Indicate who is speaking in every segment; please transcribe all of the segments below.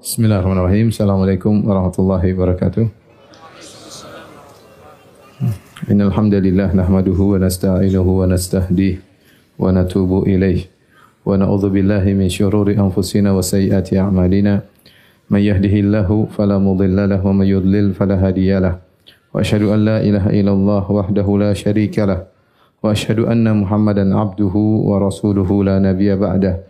Speaker 1: Bismillahirrahmanirrahim. Assalamualaikum warahmatullahi wabarakatuh. Innal hamdalillah nahmaduhu wa nasta'inuhu wa nastahdihi wa natubu ilayh. Wa na'udzu billahi min shururi anfusina wa sayyiati a'malina. Man yahdihillahu fala mudilla lahu wa man yudlil fala hadiya lahu. Wa asyhadu an la ilaha illallah wahdahu la syarika lahu. Wa asyhadu anna Muhammadan abduhu wa rasuluhu la nabiyya ba'dahu.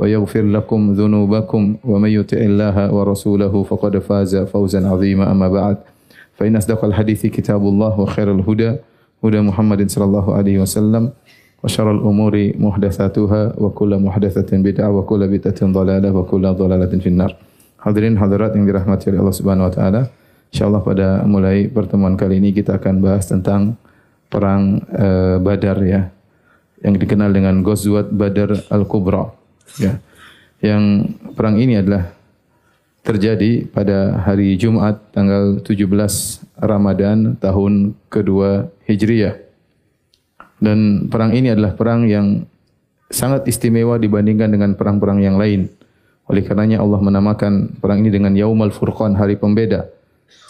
Speaker 1: ويغفر لكم ذنوبكم ومن يطع الله ورسوله فقد فاز فوزا عظيما أما بعد فإن أصدق الحديث كتاب الله وخير الهدى هدى محمد صلى الله عليه وسلم وشر الأمور محدثاتها وكل محدثة بدعة وكل بدعة ضلالة وكل ضلالة في النار Hadirin hadirat yang dirahmati oleh Allah Subhanahu wa taala. Insyaallah pada mulai pertemuan kali ini kita akan bahas tentang perang uh, Badar ya. Yang dikenal dengan Ghazwat Badar Al-Kubra ya. Yang perang ini adalah terjadi pada hari Jumat tanggal 17 Ramadan tahun kedua Hijriah. Dan perang ini adalah perang yang sangat istimewa dibandingkan dengan perang-perang yang lain. Oleh karenanya Allah menamakan perang ini dengan Yaumal Furqan, hari pembeda.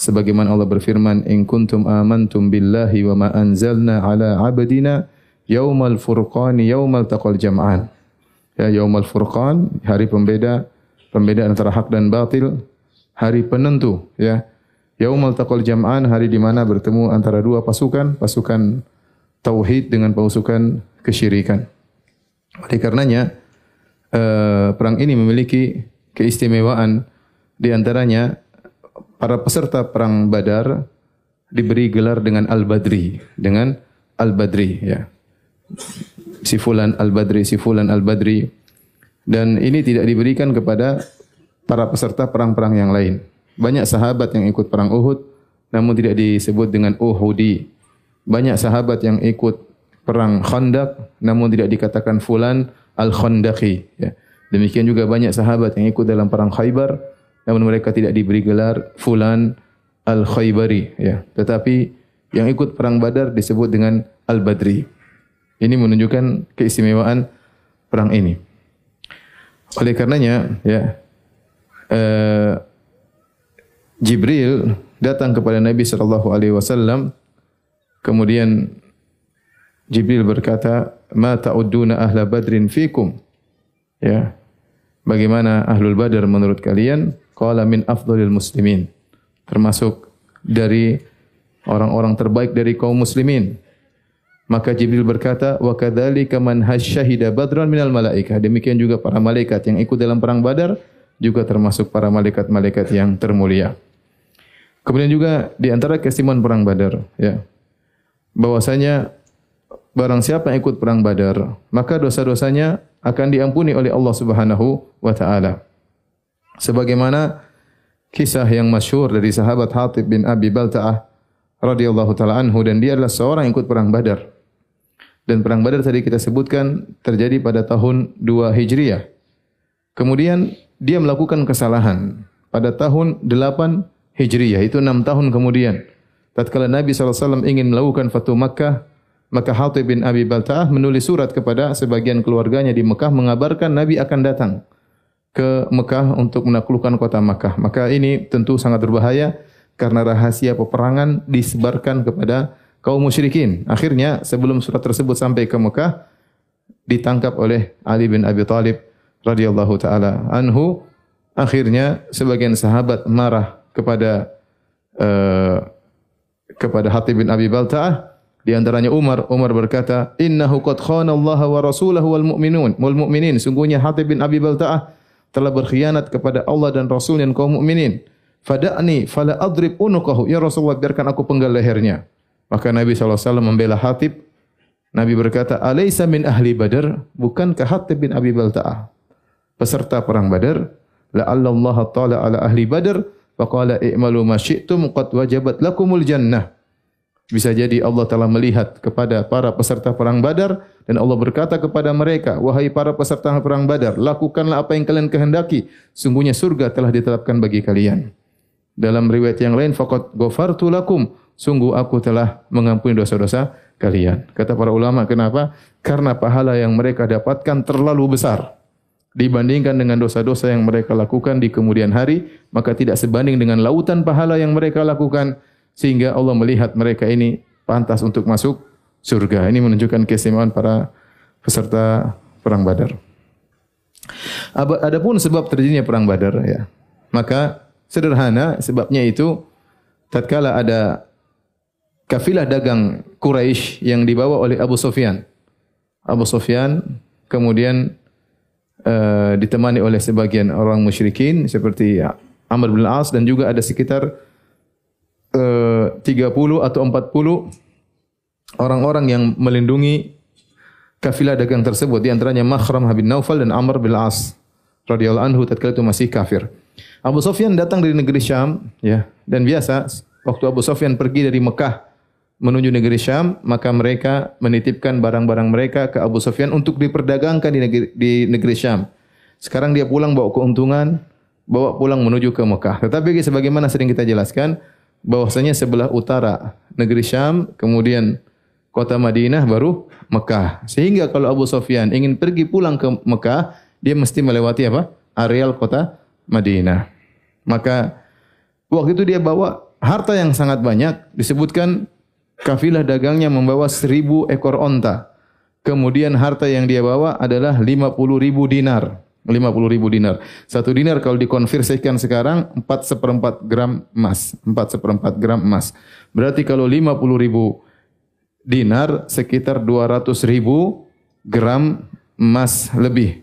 Speaker 1: Sebagaimana Allah berfirman, "In kuntum amantum billahi wa ma anzalna ala 'abdina yaumal furqani yaumal taqal jam'an." Ya yaumul furqan hari pembeda pembeda antara hak dan batil hari penentu ya. Yaumul taqal jam'an hari di mana bertemu antara dua pasukan pasukan tauhid dengan pasukan kesyirikan. Oleh karenanya uh, perang ini memiliki keistimewaan. Di antaranya para peserta perang Badar diberi gelar dengan Al-Badri dengan Al-Badri ya. Si fulan al-badri si fulan al-badri dan ini tidak diberikan kepada para peserta perang-perang yang lain. Banyak sahabat yang ikut perang Uhud namun tidak disebut dengan Uhudi. Banyak sahabat yang ikut perang Khandaq namun tidak dikatakan fulan al-Khandaqi ya. Demikian juga banyak sahabat yang ikut dalam perang Khaybar namun mereka tidak diberi gelar fulan al-Khaybari ya. Tetapi yang ikut perang Badar disebut dengan al-Badri. Ini menunjukkan keistimewaan perang ini. Oleh karenanya, ya, uh, Jibril datang kepada Nabi sallallahu alaihi wasallam kemudian Jibril berkata, "Ma ta'udduna ahla badrin fikum?" Ya. Bagaimana ahlul badar menurut kalian? Qala min afdhalil muslimin. Termasuk dari orang-orang terbaik dari kaum muslimin. Maka Jibril berkata, "Wa kadzalika man hasyahida badran minal malaikah." Demikian juga para malaikat yang ikut dalam perang Badar juga termasuk para malaikat-malaikat yang termulia. Kemudian juga di antara keistimewaan perang Badar, ya. Bahwasanya barang siapa yang ikut perang Badar, maka dosa-dosanya akan diampuni oleh Allah Subhanahu wa taala. Sebagaimana kisah yang masyhur dari sahabat Hatib bin Abi Balta'ah radhiyallahu taala anhu dan dia adalah seorang yang ikut perang Badar. Dan perang Badar tadi kita sebutkan terjadi pada tahun 2 Hijriah. Kemudian dia melakukan kesalahan pada tahun 8 Hijriah, itu 6 tahun kemudian. Tatkala Nabi SAW ingin melakukan Fatu Makkah, maka Hatib bin Abi Balta'ah menulis surat kepada sebagian keluarganya di Mekah mengabarkan Nabi akan datang ke Mekah untuk menaklukkan kota Mekah. Maka ini tentu sangat berbahaya karena rahasia peperangan disebarkan kepada kaum musyrikin. Akhirnya sebelum surat tersebut sampai ke Mekah ditangkap oleh Ali bin Abi Thalib radhiyallahu taala anhu. Akhirnya sebagian sahabat marah kepada uh, kepada Hatib bin Abi Balta'ah. Di antaranya Umar. Umar berkata innahu qad khana Allah wa rasulahu wal mu'minun. Wal mu'minin sungguhnya Hatib bin Abi Balta'ah telah berkhianat kepada Allah dan Rasul dan kaum mukminin fada'ni fala adrib unukahu. Ya Rasulullah biarkan aku penggal lehernya Maka Nabi SAW membela Hatib. Nabi berkata, Alaysa min ahli badar, bukankah Hatib bin Abi Balta'ah? Peserta perang badar, la'alla Allah ta'ala ala ahli badar, Faqala i'malu ma syi'tum qad wajabat lakumul jannah. Bisa jadi Allah telah melihat kepada para peserta perang Badar dan Allah berkata kepada mereka, "Wahai para peserta perang Badar, lakukanlah apa yang kalian kehendaki. Sungguhnya surga telah ditetapkan bagi kalian." Dalam riwayat yang lain, "Faqad ghafartu lakum." Sungguh aku telah mengampuni dosa-dosa kalian. Kata para ulama, kenapa? Karena pahala yang mereka dapatkan terlalu besar dibandingkan dengan dosa-dosa yang mereka lakukan di kemudian hari, maka tidak sebanding dengan lautan pahala yang mereka lakukan sehingga Allah melihat mereka ini pantas untuk masuk surga. Ini menunjukkan keistimewaan para peserta perang Badar. Adapun sebab terjadinya perang Badar ya. Maka sederhana sebabnya itu tatkala ada kafilah dagang Quraisy yang dibawa oleh Abu Sufyan. Abu Sufyan kemudian uh, ditemani oleh sebagian orang musyrikin seperti Amr bin Al-As dan juga ada sekitar 30 atau 40 orang-orang yang melindungi kafilah dagang tersebut di antaranya Makhram bin Naufal dan Amr bin As radhiyallahu anhu tatkala itu masih kafir. Abu Sufyan datang dari negeri Syam ya dan biasa waktu Abu Sufyan pergi dari Mekah menuju negeri Syam maka mereka menitipkan barang-barang mereka ke Abu Sufyan untuk diperdagangkan di negeri, di negeri Syam. Sekarang dia pulang bawa keuntungan, bawa pulang menuju ke Mekah. Tetapi sebagaimana sering kita jelaskan, bahwasanya sebelah utara negeri Syam, kemudian kota Madinah baru Mekah. Sehingga kalau Abu Sufyan ingin pergi pulang ke Mekah, dia mesti melewati apa? Areal kota Madinah. Maka waktu itu dia bawa harta yang sangat banyak, disebutkan kafilah dagangnya membawa seribu ekor onta. Kemudian harta yang dia bawa adalah lima puluh ribu dinar. 50 ribu dinar. Satu dinar kalau dikonversikan sekarang 4 seperempat gram emas. 4 seperempat gram emas. Berarti kalau 50 ribu dinar sekitar 200 ribu gram emas lebih.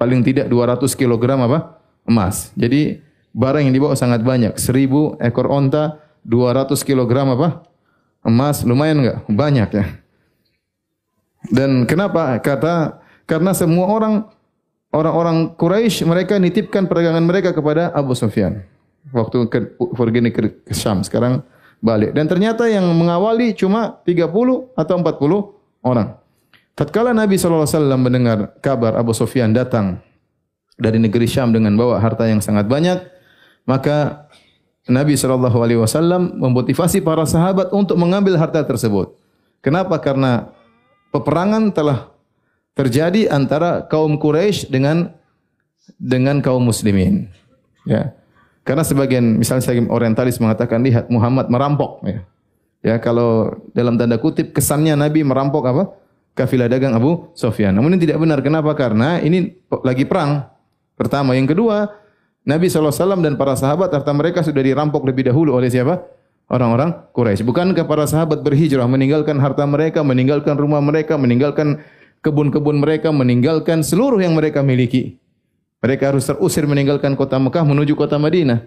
Speaker 1: Paling tidak 200 kilogram apa? Emas. Jadi barang yang dibawa sangat banyak. 1000 ekor onta, 200 kilogram apa? Emas. Lumayan enggak? Banyak ya. Dan kenapa? Kata karena semua orang orang-orang Quraisy mereka nitipkan perdagangan mereka kepada Abu Sufyan. Waktu ke, pergi ke, ke Syam, sekarang balik. Dan ternyata yang mengawali cuma 30 atau 40 orang. Tatkala Nabi SAW mendengar kabar Abu Sufyan datang dari negeri Syam dengan bawa harta yang sangat banyak, maka Nabi SAW memotivasi para sahabat untuk mengambil harta tersebut. Kenapa? Karena peperangan telah terjadi antara kaum Quraisy dengan dengan kaum muslimin. Ya. Karena sebagian misalnya saya orientalis mengatakan lihat Muhammad merampok ya. Ya, kalau dalam tanda kutip kesannya Nabi merampok apa? Kafilah dagang Abu Sufyan. Namun ini tidak benar. Kenapa? Karena ini lagi perang. Pertama, yang kedua, Nabi SAW dan para sahabat harta mereka sudah dirampok lebih dahulu oleh siapa? Orang-orang Quraisy. Bukankah para sahabat berhijrah meninggalkan harta mereka, meninggalkan rumah mereka, meninggalkan kebun-kebun mereka, meninggalkan seluruh yang mereka miliki. Mereka harus terusir meninggalkan kota Mekah menuju kota Madinah.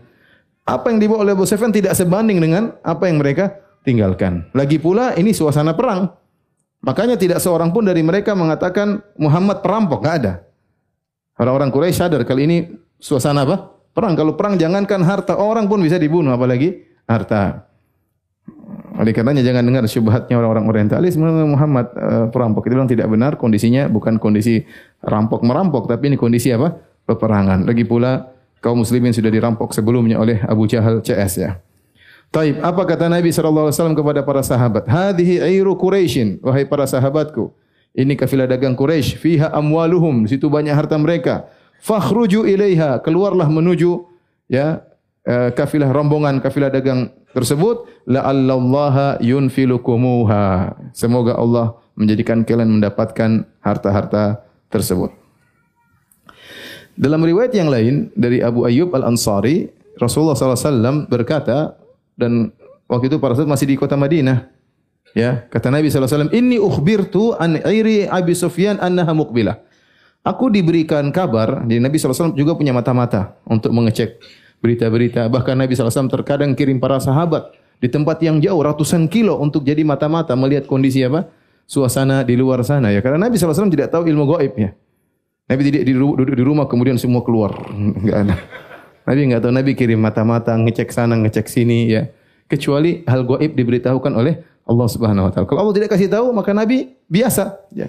Speaker 1: Apa yang dibawa oleh Abu Sufyan tidak sebanding dengan apa yang mereka tinggalkan. Lagi pula ini suasana perang. Makanya tidak seorang pun dari mereka mengatakan Muhammad perampok. Tidak ada. Orang-orang Quraisy sadar kali ini suasana apa? Perang. Kalau perang jangankan harta orang pun bisa dibunuh. Apalagi harta. Oleh karenanya jangan dengar syubhatnya orang-orang orientalis Muhammad uh, perampok. Itu bilang tidak benar kondisinya bukan kondisi rampok merampok tapi ini kondisi apa? peperangan. Lagi pula kaum muslimin sudah dirampok sebelumnya oleh Abu Jahal CS ya. Taib, apa kata Nabi sallallahu alaihi wasallam kepada para sahabat? Hadhihi airu Quraisyin, wahai para sahabatku. Ini kafilah dagang Quraisy, fiha amwaluhum, situ banyak harta mereka. Fakhruju ilaiha, keluarlah menuju ya uh, kafilah rombongan kafilah dagang tersebut. La allallaha yunfilukumuha semoga Allah menjadikan kalian mendapatkan harta-harta tersebut. Dalam riwayat yang lain dari Abu Ayyub Al-Ansari Rasulullah SAW berkata dan waktu itu para sahabat masih di kota Madinah ya kata Nabi SAW inni ukhbirtu an iri Abi Sufyan annaha muqbilah aku diberikan kabar jadi Nabi SAW juga punya mata-mata untuk mengecek berita-berita. Bahkan Nabi SAW terkadang kirim para sahabat di tempat yang jauh ratusan kilo untuk jadi mata-mata melihat kondisi apa suasana di luar sana ya. Karena Nabi SAW tidak tahu ilmu gaib ya. Nabi tidak duduk di rumah kemudian semua keluar. Enggak ada. Nabi enggak tahu Nabi kirim mata-mata ngecek sana ngecek sini ya. Kecuali hal gaib diberitahukan oleh Allah Subhanahu wa taala. Kalau Allah tidak kasih tahu maka Nabi biasa ya.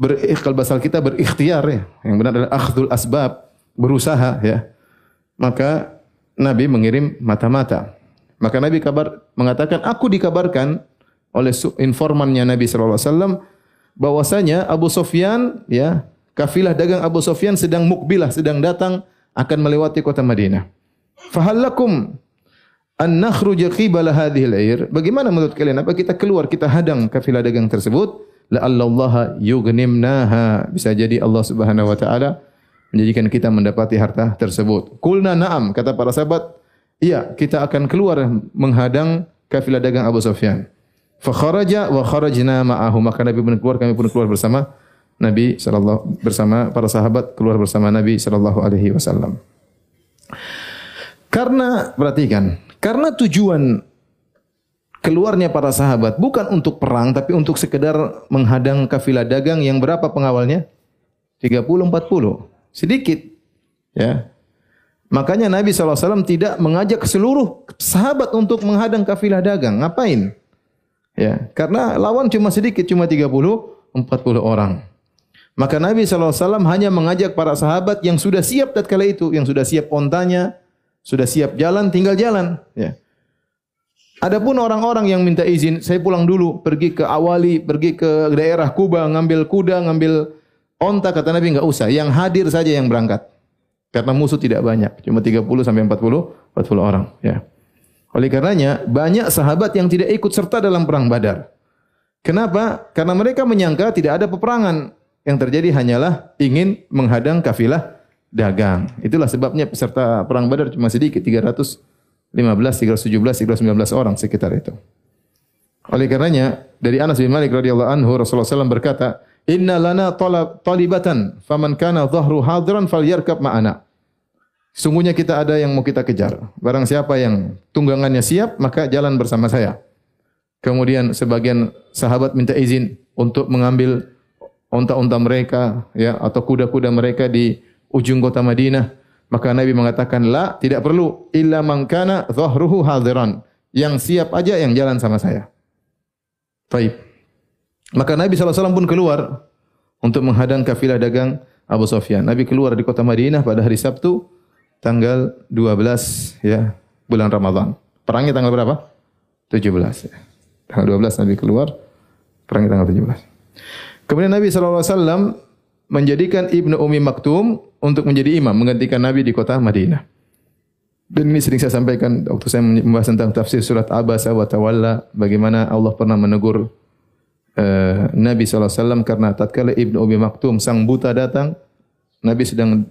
Speaker 1: Berikhtiar basal kita berikhtiar ya. Yang benar adalah akhdul asbab, berusaha ya. Maka Nabi mengirim mata-mata. Maka Nabi kabar mengatakan aku dikabarkan oleh informannya Nabi sallallahu alaihi wasallam bahwasanya Abu Sufyan ya kafilah dagang Abu Sufyan sedang mukbilah sedang datang akan melewati kota Madinah. Fahallakum an nakhruja qibala hadhihi al-air? Bagaimana menurut kalian apa kita keluar kita hadang kafilah dagang tersebut? La Allah yughnimnaha. Bisa jadi Allah Subhanahu wa taala menjadikan kita mendapati harta tersebut. Kulna na'am kata para sahabat, iya kita akan keluar menghadang kafilah dagang Abu Sufyan. Fa kharaja wa kharajna ma'ahu maka Nabi pun keluar kami pun keluar bersama Nabi sallallahu bersama para sahabat keluar bersama Nabi sallallahu alaihi wasallam. Karena perhatikan, karena tujuan keluarnya para sahabat bukan untuk perang tapi untuk sekedar menghadang kafilah dagang yang berapa pengawalnya? 30 40. Sedikit. Ya. Makanya Nabi SAW tidak mengajak seluruh sahabat untuk menghadang kafilah dagang. Ngapain? Ya, karena lawan cuma sedikit, cuma 30, 40 orang. Maka Nabi SAW hanya mengajak para sahabat yang sudah siap tatkala itu, yang sudah siap ontanya, sudah siap jalan, tinggal jalan. Ya. Adapun orang-orang yang minta izin, saya pulang dulu, pergi ke Awali, pergi ke daerah Kuba, ngambil kuda, ngambil onta, kata Nabi, enggak usah. Yang hadir saja yang berangkat. Karena musuh tidak banyak, cuma 30 sampai 40, 40 orang. Ya. Oleh karenanya, banyak sahabat yang tidak ikut serta dalam perang badar. Kenapa? Karena mereka menyangka tidak ada peperangan yang terjadi hanyalah ingin menghadang kafilah dagang. Itulah sebabnya peserta perang Badar cuma sedikit 315, 317, 319 orang sekitar itu. Oleh karenanya dari Anas bin Malik radhiyallahu anhu Rasulullah SAW berkata, "Inna lana talibatan, faman kana dhahru hadiran falyarkab ma'ana." Sungguhnya kita ada yang mau kita kejar. Barang siapa yang tunggangannya siap, maka jalan bersama saya. Kemudian sebagian sahabat minta izin untuk mengambil unta-unta mereka ya atau kuda-kuda mereka di ujung kota Madinah maka Nabi mengatakan la tidak perlu illa man kana dhahruhu hadiran. Yang siap aja yang jalan sama saya. Baik. Maka Nabi SAW pun keluar untuk menghadang kafilah dagang Abu Sufyan. Nabi keluar di kota Madinah pada hari Sabtu tanggal 12 ya bulan Ramadan. Perangnya tanggal berapa? 17 ya. tanggal 12 Nabi keluar perangnya tanggal 17 Kemudian Nabi SAW menjadikan Ibnu Umi Maktum untuk menjadi imam, menggantikan Nabi di kota Madinah. Dan ini sering saya sampaikan waktu saya membahas tentang tafsir surat Abasa wa Tawalla, bagaimana Allah pernah menegur uh, Nabi SAW karena tatkala Ibnu Umi Maktum sang buta datang, Nabi sedang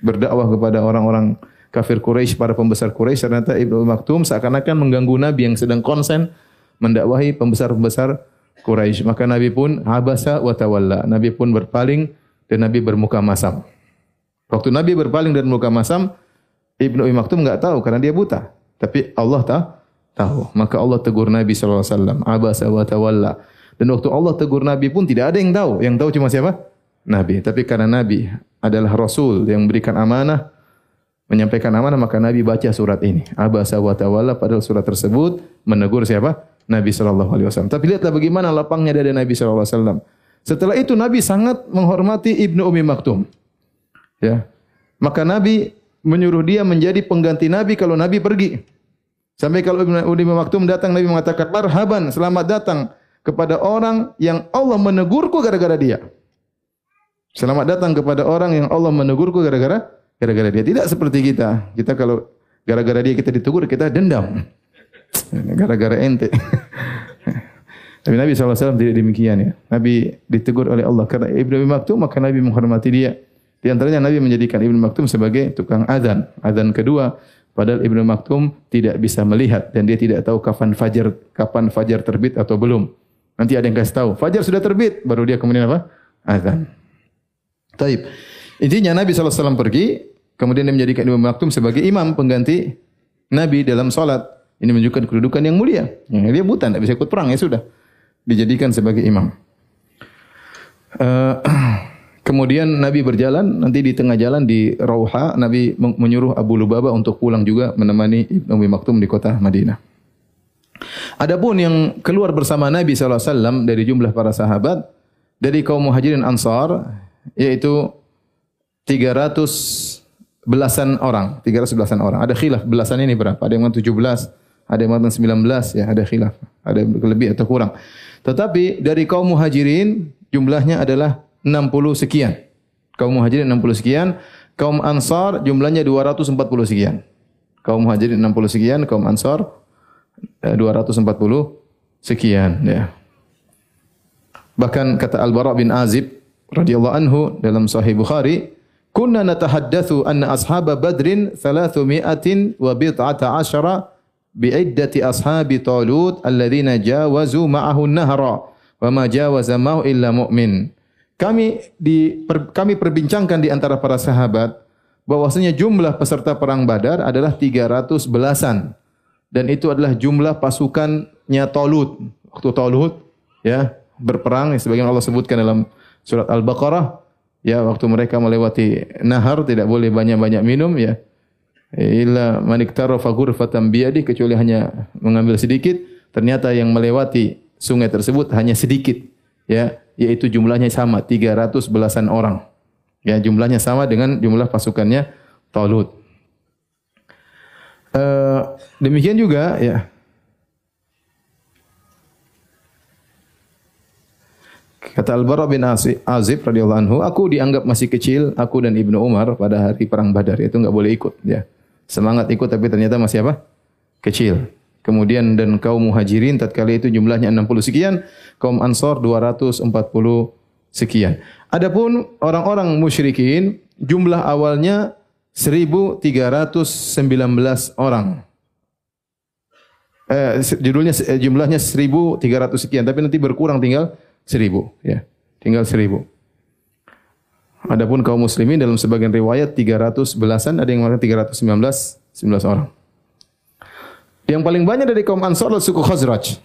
Speaker 1: berdakwah kepada orang-orang kafir Quraisy para pembesar Quraisy ternyata Ibnu Umi Maktum seakan-akan mengganggu Nabi yang sedang konsen mendakwahi pembesar-pembesar Quraisy. Maka Nabi pun habasa wa tawalla. Nabi pun berpaling dan Nabi bermuka masam. Waktu Nabi berpaling dan bermuka masam, Ibnu Umi Maktum enggak tahu karena dia buta. Tapi Allah tahu. tahu. Maka Allah tegur Nabi sallallahu alaihi wasallam, abasa wa tawalla. Dan waktu Allah tegur Nabi pun tidak ada yang tahu. Yang tahu cuma siapa? Nabi. Tapi karena Nabi adalah Rasul yang memberikan amanah, menyampaikan amanah, maka Nabi baca surat ini. Abasa wa tawalla padahal surat tersebut menegur siapa? Nabi sallallahu alaihi wasallam. Tapi lihatlah bagaimana lapangnya dada Nabi sallallahu alaihi wasallam. Setelah itu Nabi sangat menghormati Ibnu Umi Maktum. Ya. Maka Nabi menyuruh dia menjadi pengganti Nabi kalau Nabi pergi. Sampai kalau Ibnu Umi Maktum datang Nabi mengatakan, "Marhaban, selamat datang kepada orang yang Allah menegurku gara-gara dia." Selamat datang kepada orang yang Allah menegurku gara-gara gara-gara dia. Tidak seperti kita. Kita kalau gara-gara dia kita ditegur, kita dendam. Gara-gara ente. Tapi Nabi SAW tidak demikian ya. Nabi ditegur oleh Allah karena Ibnu Maktum maka Nabi menghormati dia. Di antaranya Nabi menjadikan Ibnu Maktum sebagai tukang azan. Azan kedua padahal Ibnu Maktum tidak bisa melihat dan dia tidak tahu kapan fajar kapan fajar terbit atau belum. Nanti ada yang kasih tahu, fajar sudah terbit baru dia kemudian apa? Azan. Taib. Intinya Nabi SAW pergi, kemudian dia menjadikan Ibnu Maktum sebagai imam pengganti Nabi dalam solat. Ini menunjukkan kedudukan yang mulia. Dia buta, tidak bisa ikut perang, ya sudah. Dijadikan sebagai imam. Uh, Kemudian Nabi berjalan, nanti di tengah jalan di Rauha, Nabi menyuruh Abu Lubaba untuk pulang juga menemani Ibn Umi Maktum di kota Madinah. Adapun yang keluar bersama Nabi SAW dari jumlah para sahabat, dari kaum muhajirin ansar, yaitu 300 belasan orang, 300 belasan orang. Ada khilaf belasan ini berapa? Ada yang mengatakan 17, ada yang mengatakan 19, ya ada khilaf. Ada lebih atau kurang. Tetapi dari kaum muhajirin, jumlahnya adalah 60 sekian. Kaum muhajirin 60 sekian, kaum ansar jumlahnya 240 sekian. Kaum muhajirin 60 sekian, kaum ansar 240 eh, sekian ya. Bahkan kata Al-Bara bin Azib radhiyallahu anhu dalam Sahih Bukhari, "Kunna natahaddatsu anna ashab Badrin 300 wa bid'ata asyara bi'iddati ashabi Talut alladhina jawazu ma'ahu an-nahra wa ma jawaza ma'hu illa mu'min." kami di per, kami perbincangkan di antara para sahabat bahwasanya jumlah peserta perang Badar adalah 300 belasan. Dan itu adalah jumlah pasukannya Talut. Waktu Talut ya berperang sebagaimana Allah sebutkan dalam surat Al-Baqarah ya waktu mereka melewati nahar tidak boleh banyak-banyak minum ya illa maniktara fagur fatam biadi kecuali hanya mengambil sedikit ternyata yang melewati sungai tersebut hanya sedikit ya yaitu jumlahnya sama 300 belasan orang. Ya, jumlahnya sama dengan jumlah pasukannya Talut. Uh, demikian juga ya. Kata Al-Bara bin Azib radhiyallahu anhu, aku dianggap masih kecil, aku dan Ibnu Umar pada hari perang Badar itu enggak boleh ikut ya. Semangat ikut tapi ternyata masih apa? Kecil. Kemudian dan kaum muhajirin tatkala itu jumlahnya 60 sekian, kaum ansor 240 sekian. Adapun orang-orang musyrikin jumlah awalnya 1319 orang. Eh, judulnya eh, jumlahnya 1300 sekian tapi nanti berkurang tinggal 1000 ya. Tinggal 1000. Adapun kaum muslimin dalam sebagian riwayat 300 belasan ada yang mengatakan 319 19 orang. Yang paling banyak dari kaum Ansar adalah suku Khazraj.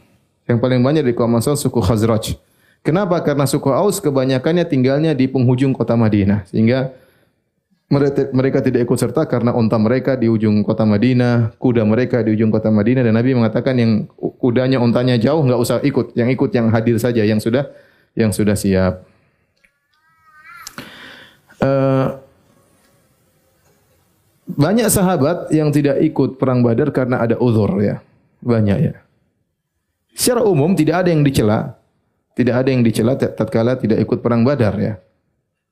Speaker 1: Yang paling banyak dari kaum Ansar suku Khazraj. Kenapa? Karena suku Aus kebanyakannya tinggalnya di penghujung kota Madinah. Sehingga mereka tidak ikut serta karena unta mereka di ujung kota Madinah, kuda mereka di ujung kota Madinah dan Nabi mengatakan yang kudanya untanya jauh enggak usah ikut, yang ikut yang hadir saja yang sudah yang sudah siap. Uh, banyak sahabat yang tidak ikut perang Badar karena ada uzur ya. Banyak ya. Secara umum tidak ada yang dicela, tidak ada yang dicela tatkala tidak ikut perang Badar ya.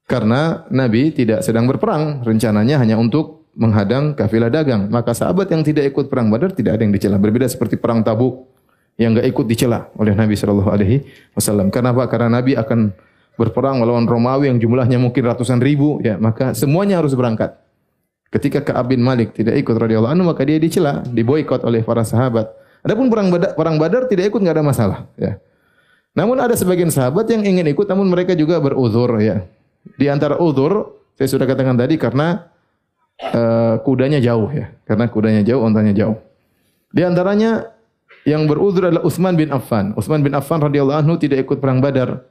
Speaker 1: Karena Nabi tidak sedang berperang, rencananya hanya untuk menghadang kafilah dagang. Maka sahabat yang tidak ikut perang Badar tidak ada yang dicela. Berbeda seperti perang Tabuk yang enggak ikut dicela oleh Nabi sallallahu alaihi wasallam. Kenapa? Karena Nabi akan berperang melawan Romawi yang jumlahnya mungkin ratusan ribu ya, maka semuanya harus berangkat. Ketika Ka'ab bin Malik tidak ikut radhiyallahu anhu maka dia dicela, diboikot oleh para sahabat. Adapun perang Badar, perang Badar tidak ikut enggak ada masalah, ya. Namun ada sebagian sahabat yang ingin ikut namun mereka juga beruzur ya. Di antara uzur saya sudah katakan tadi karena uh, kudanya jauh ya. Karena kudanya jauh, ontanya jauh. Di antaranya yang beruzur adalah Utsman bin Affan. Utsman bin Affan radhiyallahu anhu tidak ikut perang Badar.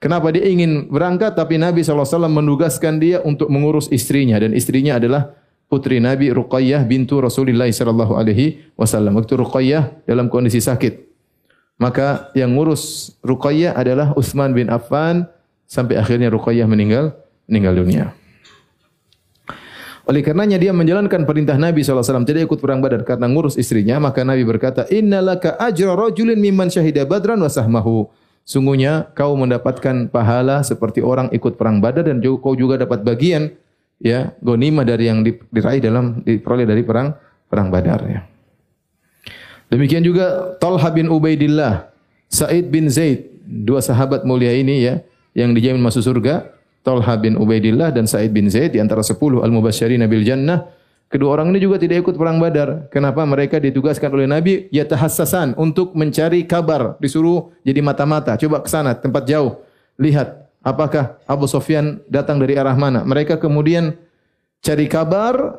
Speaker 1: Kenapa dia ingin berangkat tapi Nabi SAW menugaskan dia untuk mengurus istrinya dan istrinya adalah putri Nabi Ruqayyah bintu Rasulullah sallallahu alaihi wasallam. Waktu Ruqayyah dalam kondisi sakit. Maka yang ngurus Ruqayyah adalah Utsman bin Affan sampai akhirnya Ruqayyah meninggal meninggal dunia. Oleh karenanya dia menjalankan perintah Nabi SAW tidak ikut perang badar karena ngurus istrinya. Maka Nabi berkata, Inna laka ajra rajulin mimman syahida badran wa sahmahu. Sungguhnya kau mendapatkan pahala seperti orang ikut perang Badar dan kau juga dapat bagian ya gonima dari yang diraih dalam diperoleh dari perang perang Badar ya. Demikian juga Talha bin Ubaidillah, Said bin Zaid, dua sahabat mulia ini ya yang dijamin masuk surga. Talha bin Ubaidillah dan Said bin Zaid di antara sepuluh al-mubasysyirin bil jannah Kedua orang ini juga tidak ikut perang Badar. Kenapa? Mereka ditugaskan oleh Nabi ya tahassasan untuk mencari kabar, disuruh jadi mata-mata. Coba ke sana tempat jauh, lihat apakah Abu Sufyan datang dari arah mana. Mereka kemudian cari kabar,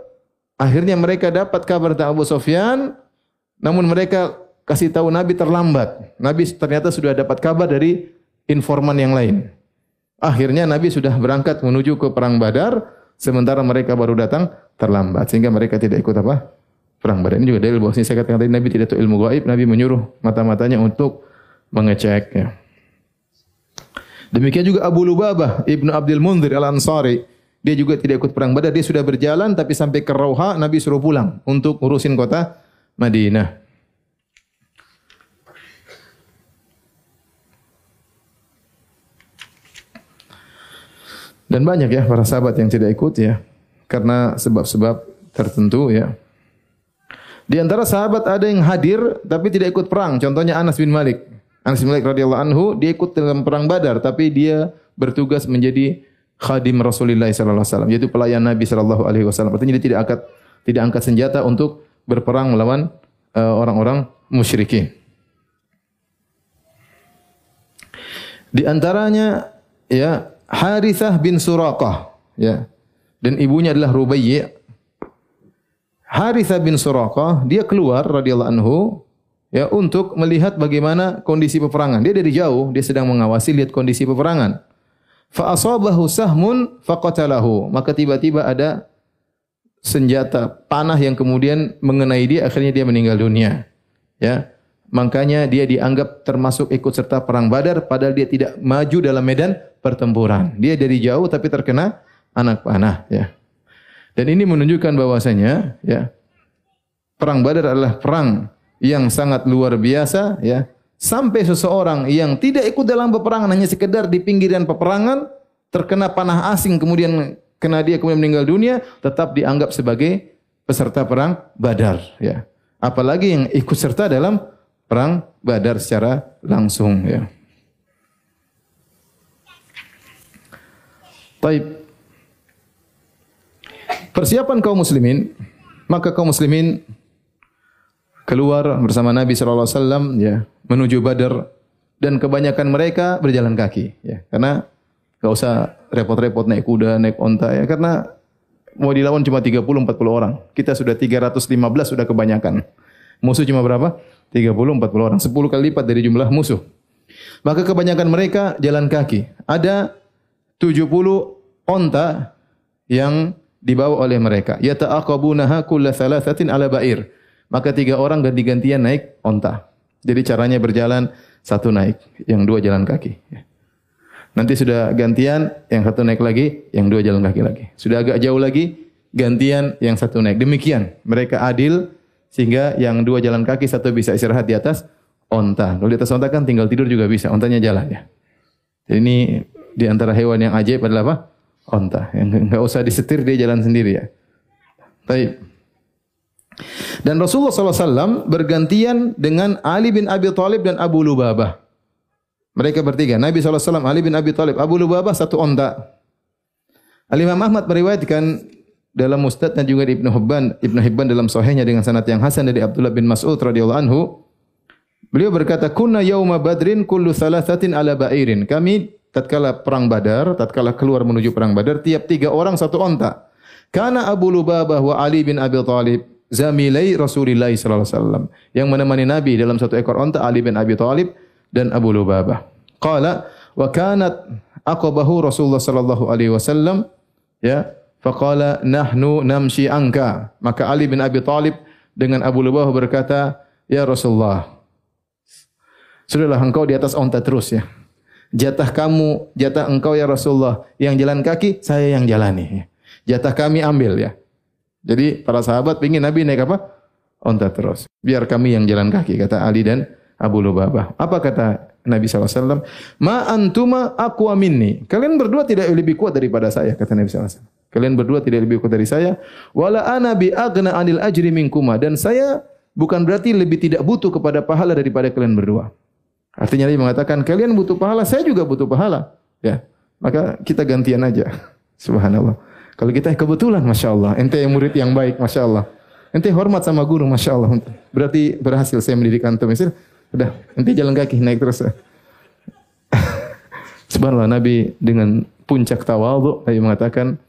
Speaker 1: akhirnya mereka dapat kabar tentang Abu Sufyan, namun mereka kasih tahu Nabi terlambat. Nabi ternyata sudah dapat kabar dari informan yang lain. Akhirnya Nabi sudah berangkat menuju ke perang Badar sementara mereka baru datang terlambat sehingga mereka tidak ikut apa? Perang Badar. Ini juga dalil bahwa saya katakan tadi Nabi tidak tahu ilmu gaib, Nabi menyuruh mata-matanya untuk mengecek ya. Demikian juga Abu Lubabah Ibnu Abdul Munzir Al-Ansari dia juga tidak ikut perang Badar, dia sudah berjalan tapi sampai ke Rauha Nabi suruh pulang untuk urusin kota Madinah. Dan banyak ya para sahabat yang tidak ikut ya karena sebab-sebab tertentu ya. Di antara sahabat ada yang hadir tapi tidak ikut perang. Contohnya Anas bin Malik. Anas bin Malik radhiyallahu anhu dia ikut dalam perang Badar tapi dia bertugas menjadi khadim Rasulullah sallallahu alaihi wasallam yaitu pelayan Nabi sallallahu alaihi wasallam. Artinya dia tidak angkat tidak angkat senjata untuk berperang melawan uh, orang-orang musyrikin. Di antaranya ya Harithah bin Suraqah ya. Dan ibunya adalah Rubayyi. Harithah bin Suraqah dia keluar radhiyallahu anhu ya untuk melihat bagaimana kondisi peperangan. Dia dari jauh dia sedang mengawasi lihat kondisi peperangan. Fa asabahu sahmun faqatalahu. Maka tiba-tiba ada senjata panah yang kemudian mengenai dia akhirnya dia meninggal dunia. Ya. Makanya dia dianggap termasuk ikut serta perang Badar padahal dia tidak maju dalam medan pertempuran. Dia dari jauh tapi terkena anak panah ya. Dan ini menunjukkan bahwasanya ya perang Badar adalah perang yang sangat luar biasa ya. Sampai seseorang yang tidak ikut dalam peperangan hanya sekedar di pinggiran peperangan terkena panah asing kemudian kena dia kemudian meninggal dunia tetap dianggap sebagai peserta perang Badar ya. Apalagi yang ikut serta dalam perang Badar secara langsung ya. Baik. Persiapan kaum muslimin, maka kaum muslimin keluar bersama Nabi sallallahu alaihi wasallam ya, menuju Badar dan kebanyakan mereka berjalan kaki ya. Karena enggak usah repot-repot naik kuda, naik onta ya karena mau dilawan cuma 30 40 orang. Kita sudah 315 sudah kebanyakan. Musuh cuma berapa? 30 40 orang, 10 kali lipat dari jumlah musuh. Maka kebanyakan mereka jalan kaki. Ada 70 onta yang dibawa oleh mereka. Ya ta'aqabunaha kulla thalathatin ala ba'ir. Maka tiga orang ganti-gantian naik onta. Jadi caranya berjalan satu naik, yang dua jalan kaki. Nanti sudah gantian, yang satu naik lagi, yang dua jalan kaki lagi. Sudah agak jauh lagi, gantian, yang satu naik. Demikian, mereka adil, sehingga yang dua jalan kaki satu bisa istirahat di atas onta. Kalau di atas onta kan tinggal tidur juga bisa, ontanya jalan ya. Jadi ini di antara hewan yang ajaib adalah apa? Onta. Yang enggak usah disetir dia jalan sendiri ya. Baik. Dan Rasulullah SAW bergantian dengan Ali bin Abi Thalib dan Abu Lubabah. Mereka bertiga. Nabi SAW, Ali bin Abi Thalib, Abu Lubabah satu onta. Al-Imam Ahmad meriwayatkan dalam Mustadnya juga Ibn Hibban, Ibn Hibban dalam sahihnya dengan sanad yang hasan dari Abdullah bin Mas'ud radhiyallahu anhu. Beliau berkata, "Kunna yauma Badrin kullu thalathatin ala ba'irin." Kami tatkala perang Badar, tatkala keluar menuju perang Badar, tiap tiga orang satu onta. Karena Abu Lubabah wa Ali bin Abi Thalib zamilai Rasulullah sallallahu alaihi wasallam yang menemani Nabi dalam satu ekor onta Ali bin Abi Thalib dan Abu Lubabah. Qala wa kanat aqabahu Rasulullah sallallahu alaihi wasallam ya Faqala nahnu namshi anka. Maka Ali bin Abi Talib dengan Abu Lubah berkata, Ya Rasulullah, sudahlah engkau di atas onta terus ya. Jatah kamu, jatah engkau ya Rasulullah. Yang jalan kaki, saya yang jalani. Jatah kami ambil ya. Jadi para sahabat ingin Nabi naik apa? Onta terus. Biar kami yang jalan kaki, kata Ali dan Abu Lubabah. Apa kata Nabi SAW? Ma antuma aku minni. Kalian berdua tidak lebih kuat daripada saya, kata Nabi SAW. Kalian berdua tidak lebih kuat dari saya. Wala ana bi agna anil ajri minkuma dan saya bukan berarti lebih tidak butuh kepada pahala daripada kalian berdua. Artinya dia mengatakan kalian butuh pahala, saya juga butuh pahala. Ya. Maka kita gantian aja. Subhanallah. Kalau kita kebetulan Masya Allah. Ente yang murid yang baik Masya Allah. Ente hormat sama guru Masya Allah. Berarti berhasil saya mendidik antum. Sudah, ente jalan kaki naik terus. Subhanallah Nabi dengan puncak tawadhu Nabi mengatakan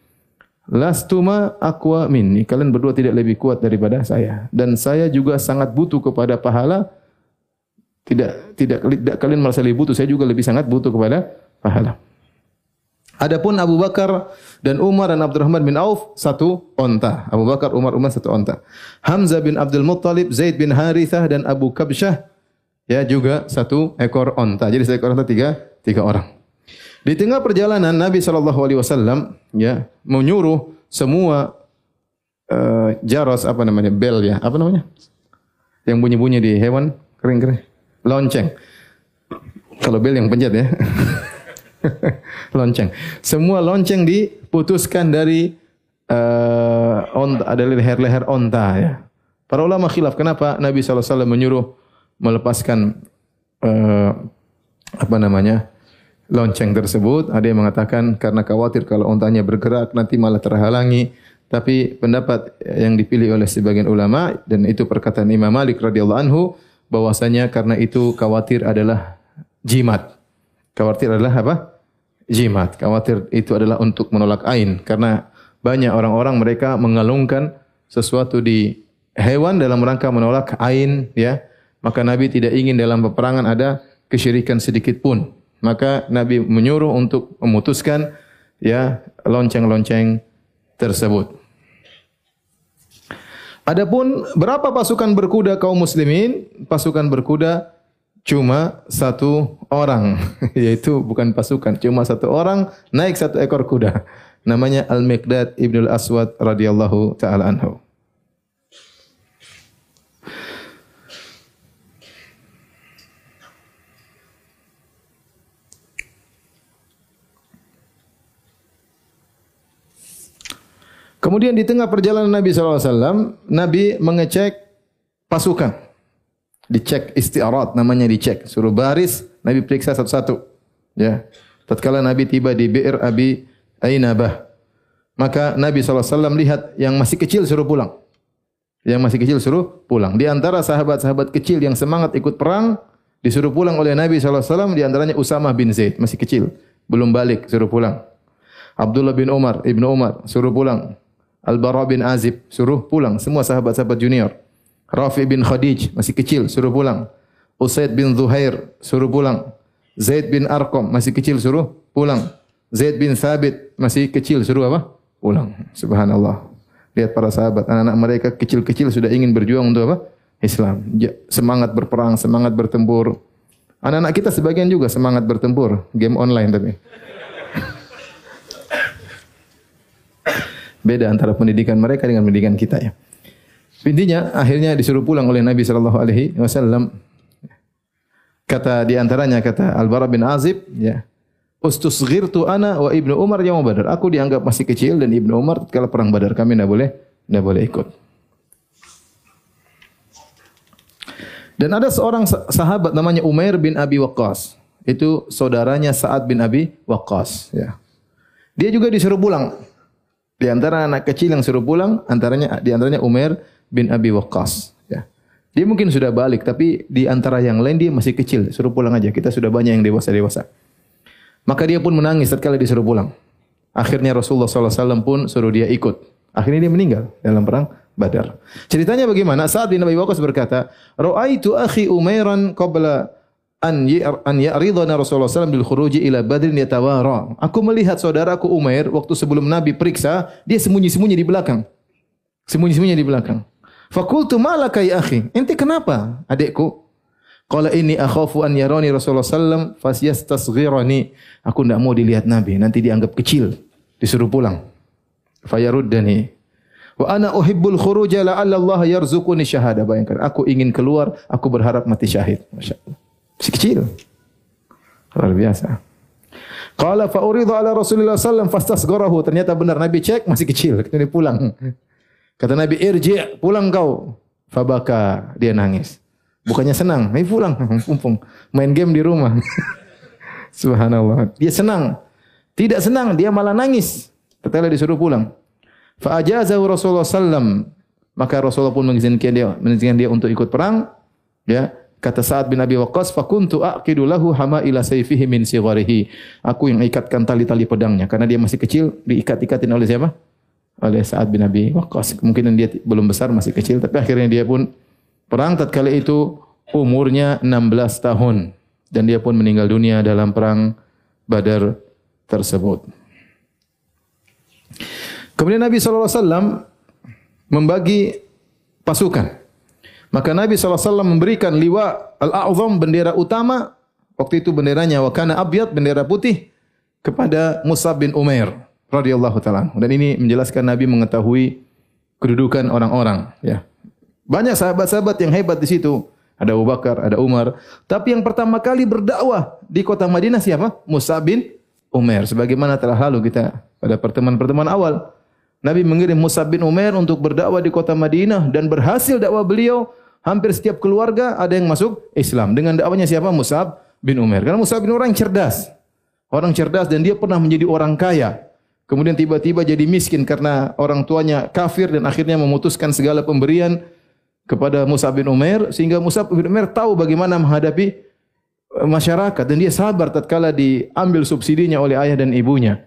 Speaker 1: Lastuma aqwa minni. Kalian berdua tidak lebih kuat daripada saya dan saya juga sangat butuh kepada pahala. Tidak tidak tidak kalian merasa lebih butuh, saya juga lebih sangat butuh kepada pahala. Adapun Abu Bakar dan Umar dan Abdurrahman bin Auf satu onta. Abu Bakar, Umar, Umar satu onta. Hamzah bin Abdul Muttalib, Zaid bin Harithah dan Abu Kabsyah ya juga satu ekor onta. Jadi satu ekor onta tiga tiga orang. Di tengah perjalanan Nabi Shallallahu Alaihi Wasallam ya menyuruh semua uh, jaros apa namanya bel ya apa namanya yang bunyi-bunyi di hewan kering-kering lonceng. Kalau bel yang pencet ya. lonceng. Semua lonceng diputuskan dari uh, onta, ada leher-leher onta ya. Para ulama khilaf kenapa Nabi SAW menyuruh melepaskan uh, apa namanya lonceng tersebut. Ada yang mengatakan karena khawatir kalau ontanya bergerak nanti malah terhalangi. Tapi pendapat yang dipilih oleh sebagian ulama dan itu perkataan Imam Malik radhiyallahu anhu bahwasanya karena itu khawatir adalah jimat. Khawatir adalah apa? jimat. Khawatir itu adalah untuk menolak ain. Karena banyak orang-orang mereka mengalungkan sesuatu di hewan dalam rangka menolak ain. Ya, Maka Nabi tidak ingin dalam peperangan ada kesyirikan sedikit pun. Maka Nabi menyuruh untuk memutuskan ya lonceng-lonceng tersebut. Adapun berapa pasukan berkuda kaum muslimin? Pasukan berkuda cuma satu orang yaitu bukan pasukan cuma satu orang naik satu ekor kuda namanya Al-Miqdad Ibnu Al-Aswad radhiyallahu taala anhu Kemudian di tengah perjalanan Nabi SAW, Nabi mengecek pasukan. Dicek istiarat namanya dicek. Suruh baris Nabi periksa satu-satu. Ya. Tatkala Nabi tiba di Bi'r Abi Ainabah maka Nabi SAW lihat yang masih kecil suruh pulang. Yang masih kecil suruh pulang. Di antara sahabat-sahabat kecil yang semangat ikut perang disuruh pulang oleh Nabi SAW di antaranya Usama bin Zaid masih kecil. Belum balik suruh pulang. Abdullah bin Umar Ibnu Umar suruh pulang Al-Bara bin Azib suruh pulang semua sahabat-sahabat junior Rafi bin Khadij masih kecil suruh pulang. Usaid bin Zuhair suruh pulang. Zaid bin Arqam masih kecil suruh pulang. Zaid bin Thabit masih kecil suruh apa? Pulang. Subhanallah. Lihat para sahabat, anak-anak mereka kecil-kecil sudah ingin berjuang untuk apa? Islam. Semangat berperang, semangat bertempur. Anak-anak kita sebagian juga semangat bertempur. Game online tapi. Beda antara pendidikan mereka dengan pendidikan kita ya. Intinya akhirnya disuruh pulang oleh Nabi sallallahu alaihi wasallam. Kata di antaranya kata Al-Bara bin Azib ya. Ustusghirtu ana wa Ibnu Umar yaum Badar. Aku dianggap masih kecil dan Ibnu Umar ketika perang Badar kami tidak boleh tidak boleh ikut. Dan ada seorang sahabat namanya Umair bin Abi Waqqas. Itu saudaranya Sa'ad bin Abi Waqqas ya. Dia juga disuruh pulang. Di antara anak kecil yang suruh pulang, antaranya di antaranya Umair bin Abi Waqqas. Ya. Dia mungkin sudah balik, tapi di antara yang lain dia masih kecil. Suruh pulang aja. Kita sudah banyak yang dewasa-dewasa. Maka dia pun menangis setelah disuruh pulang. Akhirnya Rasulullah SAW pun suruh dia ikut. Akhirnya dia meninggal dalam perang Badar. Ceritanya bagaimana? Saat bin Abi Waqqas berkata, Ra'aitu akhi Umairan qabla an an ya'ridana Rasulullah SAW bil khuruji ila Badrin yatawara. Aku melihat saudaraku Umair waktu sebelum Nabi periksa, dia sembunyi-sembunyi di belakang. Sembunyi-sembunyi di belakang. Fakultu malaka ya akhi. Ente kenapa adikku? Qala ini akhafu an yarani Rasulullah sallam fasyastasghirani. Aku tidak mau dilihat Nabi, nanti dianggap kecil, disuruh pulang. Fayaruddani. Wa ana uhibbul khuruja la'alla Allah yarzuquni syahada. Bayangkan, aku ingin keluar, aku berharap mati syahid. Masya-Allah. Masih kecil. Luar biasa. Qala fa uridu ala Rasulillah sallam fastasgharahu. Ternyata benar Nabi cek masih kecil, kemudian pulang. Kata Nabi, irji' pulang kau. Fabaka, dia nangis. Bukannya senang, ayo pulang. Pumpung. Main game di rumah. Subhanallah. Dia senang. Tidak senang, dia malah nangis. Setelah disuruh pulang. Fa'ajazahu Rasulullah sallam. Maka Rasulullah pun mengizinkan dia, mengizinkan dia untuk ikut perang. Ya, kata Sa'ad bin Abi Waqqas, "Fakuntu aqidu lahu hama ila sayfihi min sigharihi." Aku yang ikatkan tali-tali pedangnya karena dia masih kecil, diikat-ikatin oleh siapa? oleh Sa'ad bin Abi Waqqas. Mungkin dia belum besar, masih kecil. Tapi akhirnya dia pun perang tatkala itu umurnya 16 tahun. Dan dia pun meninggal dunia dalam perang Badar tersebut. Kemudian Nabi SAW membagi pasukan. Maka Nabi SAW memberikan liwa al-a'zam bendera utama. Waktu itu benderanya wakana abyad bendera putih kepada Musab bin Umair radhiyallahu taala. Dan ini menjelaskan Nabi mengetahui kedudukan orang-orang. Ya. Banyak sahabat-sahabat yang hebat di situ. Ada Abu Bakar, ada Umar. Tapi yang pertama kali berdakwah di kota Madinah siapa? Musab bin Umair. Sebagaimana telah lalu kita pada pertemuan-pertemuan awal. Nabi mengirim Musab bin Umair untuk berdakwah di kota Madinah dan berhasil dakwah beliau hampir setiap keluarga ada yang masuk Islam. Dengan dakwanya siapa? Musab bin Umar. Karena Musab bin Umar orang cerdas. Orang cerdas dan dia pernah menjadi orang kaya. Kemudian tiba-tiba jadi miskin karena orang tuanya kafir dan akhirnya memutuskan segala pemberian kepada Musab bin Umar. Sehingga Musab bin Umar tahu bagaimana menghadapi eh, masyarakat. Dan dia sabar tatkala diambil subsidinya oleh ayah dan ibunya.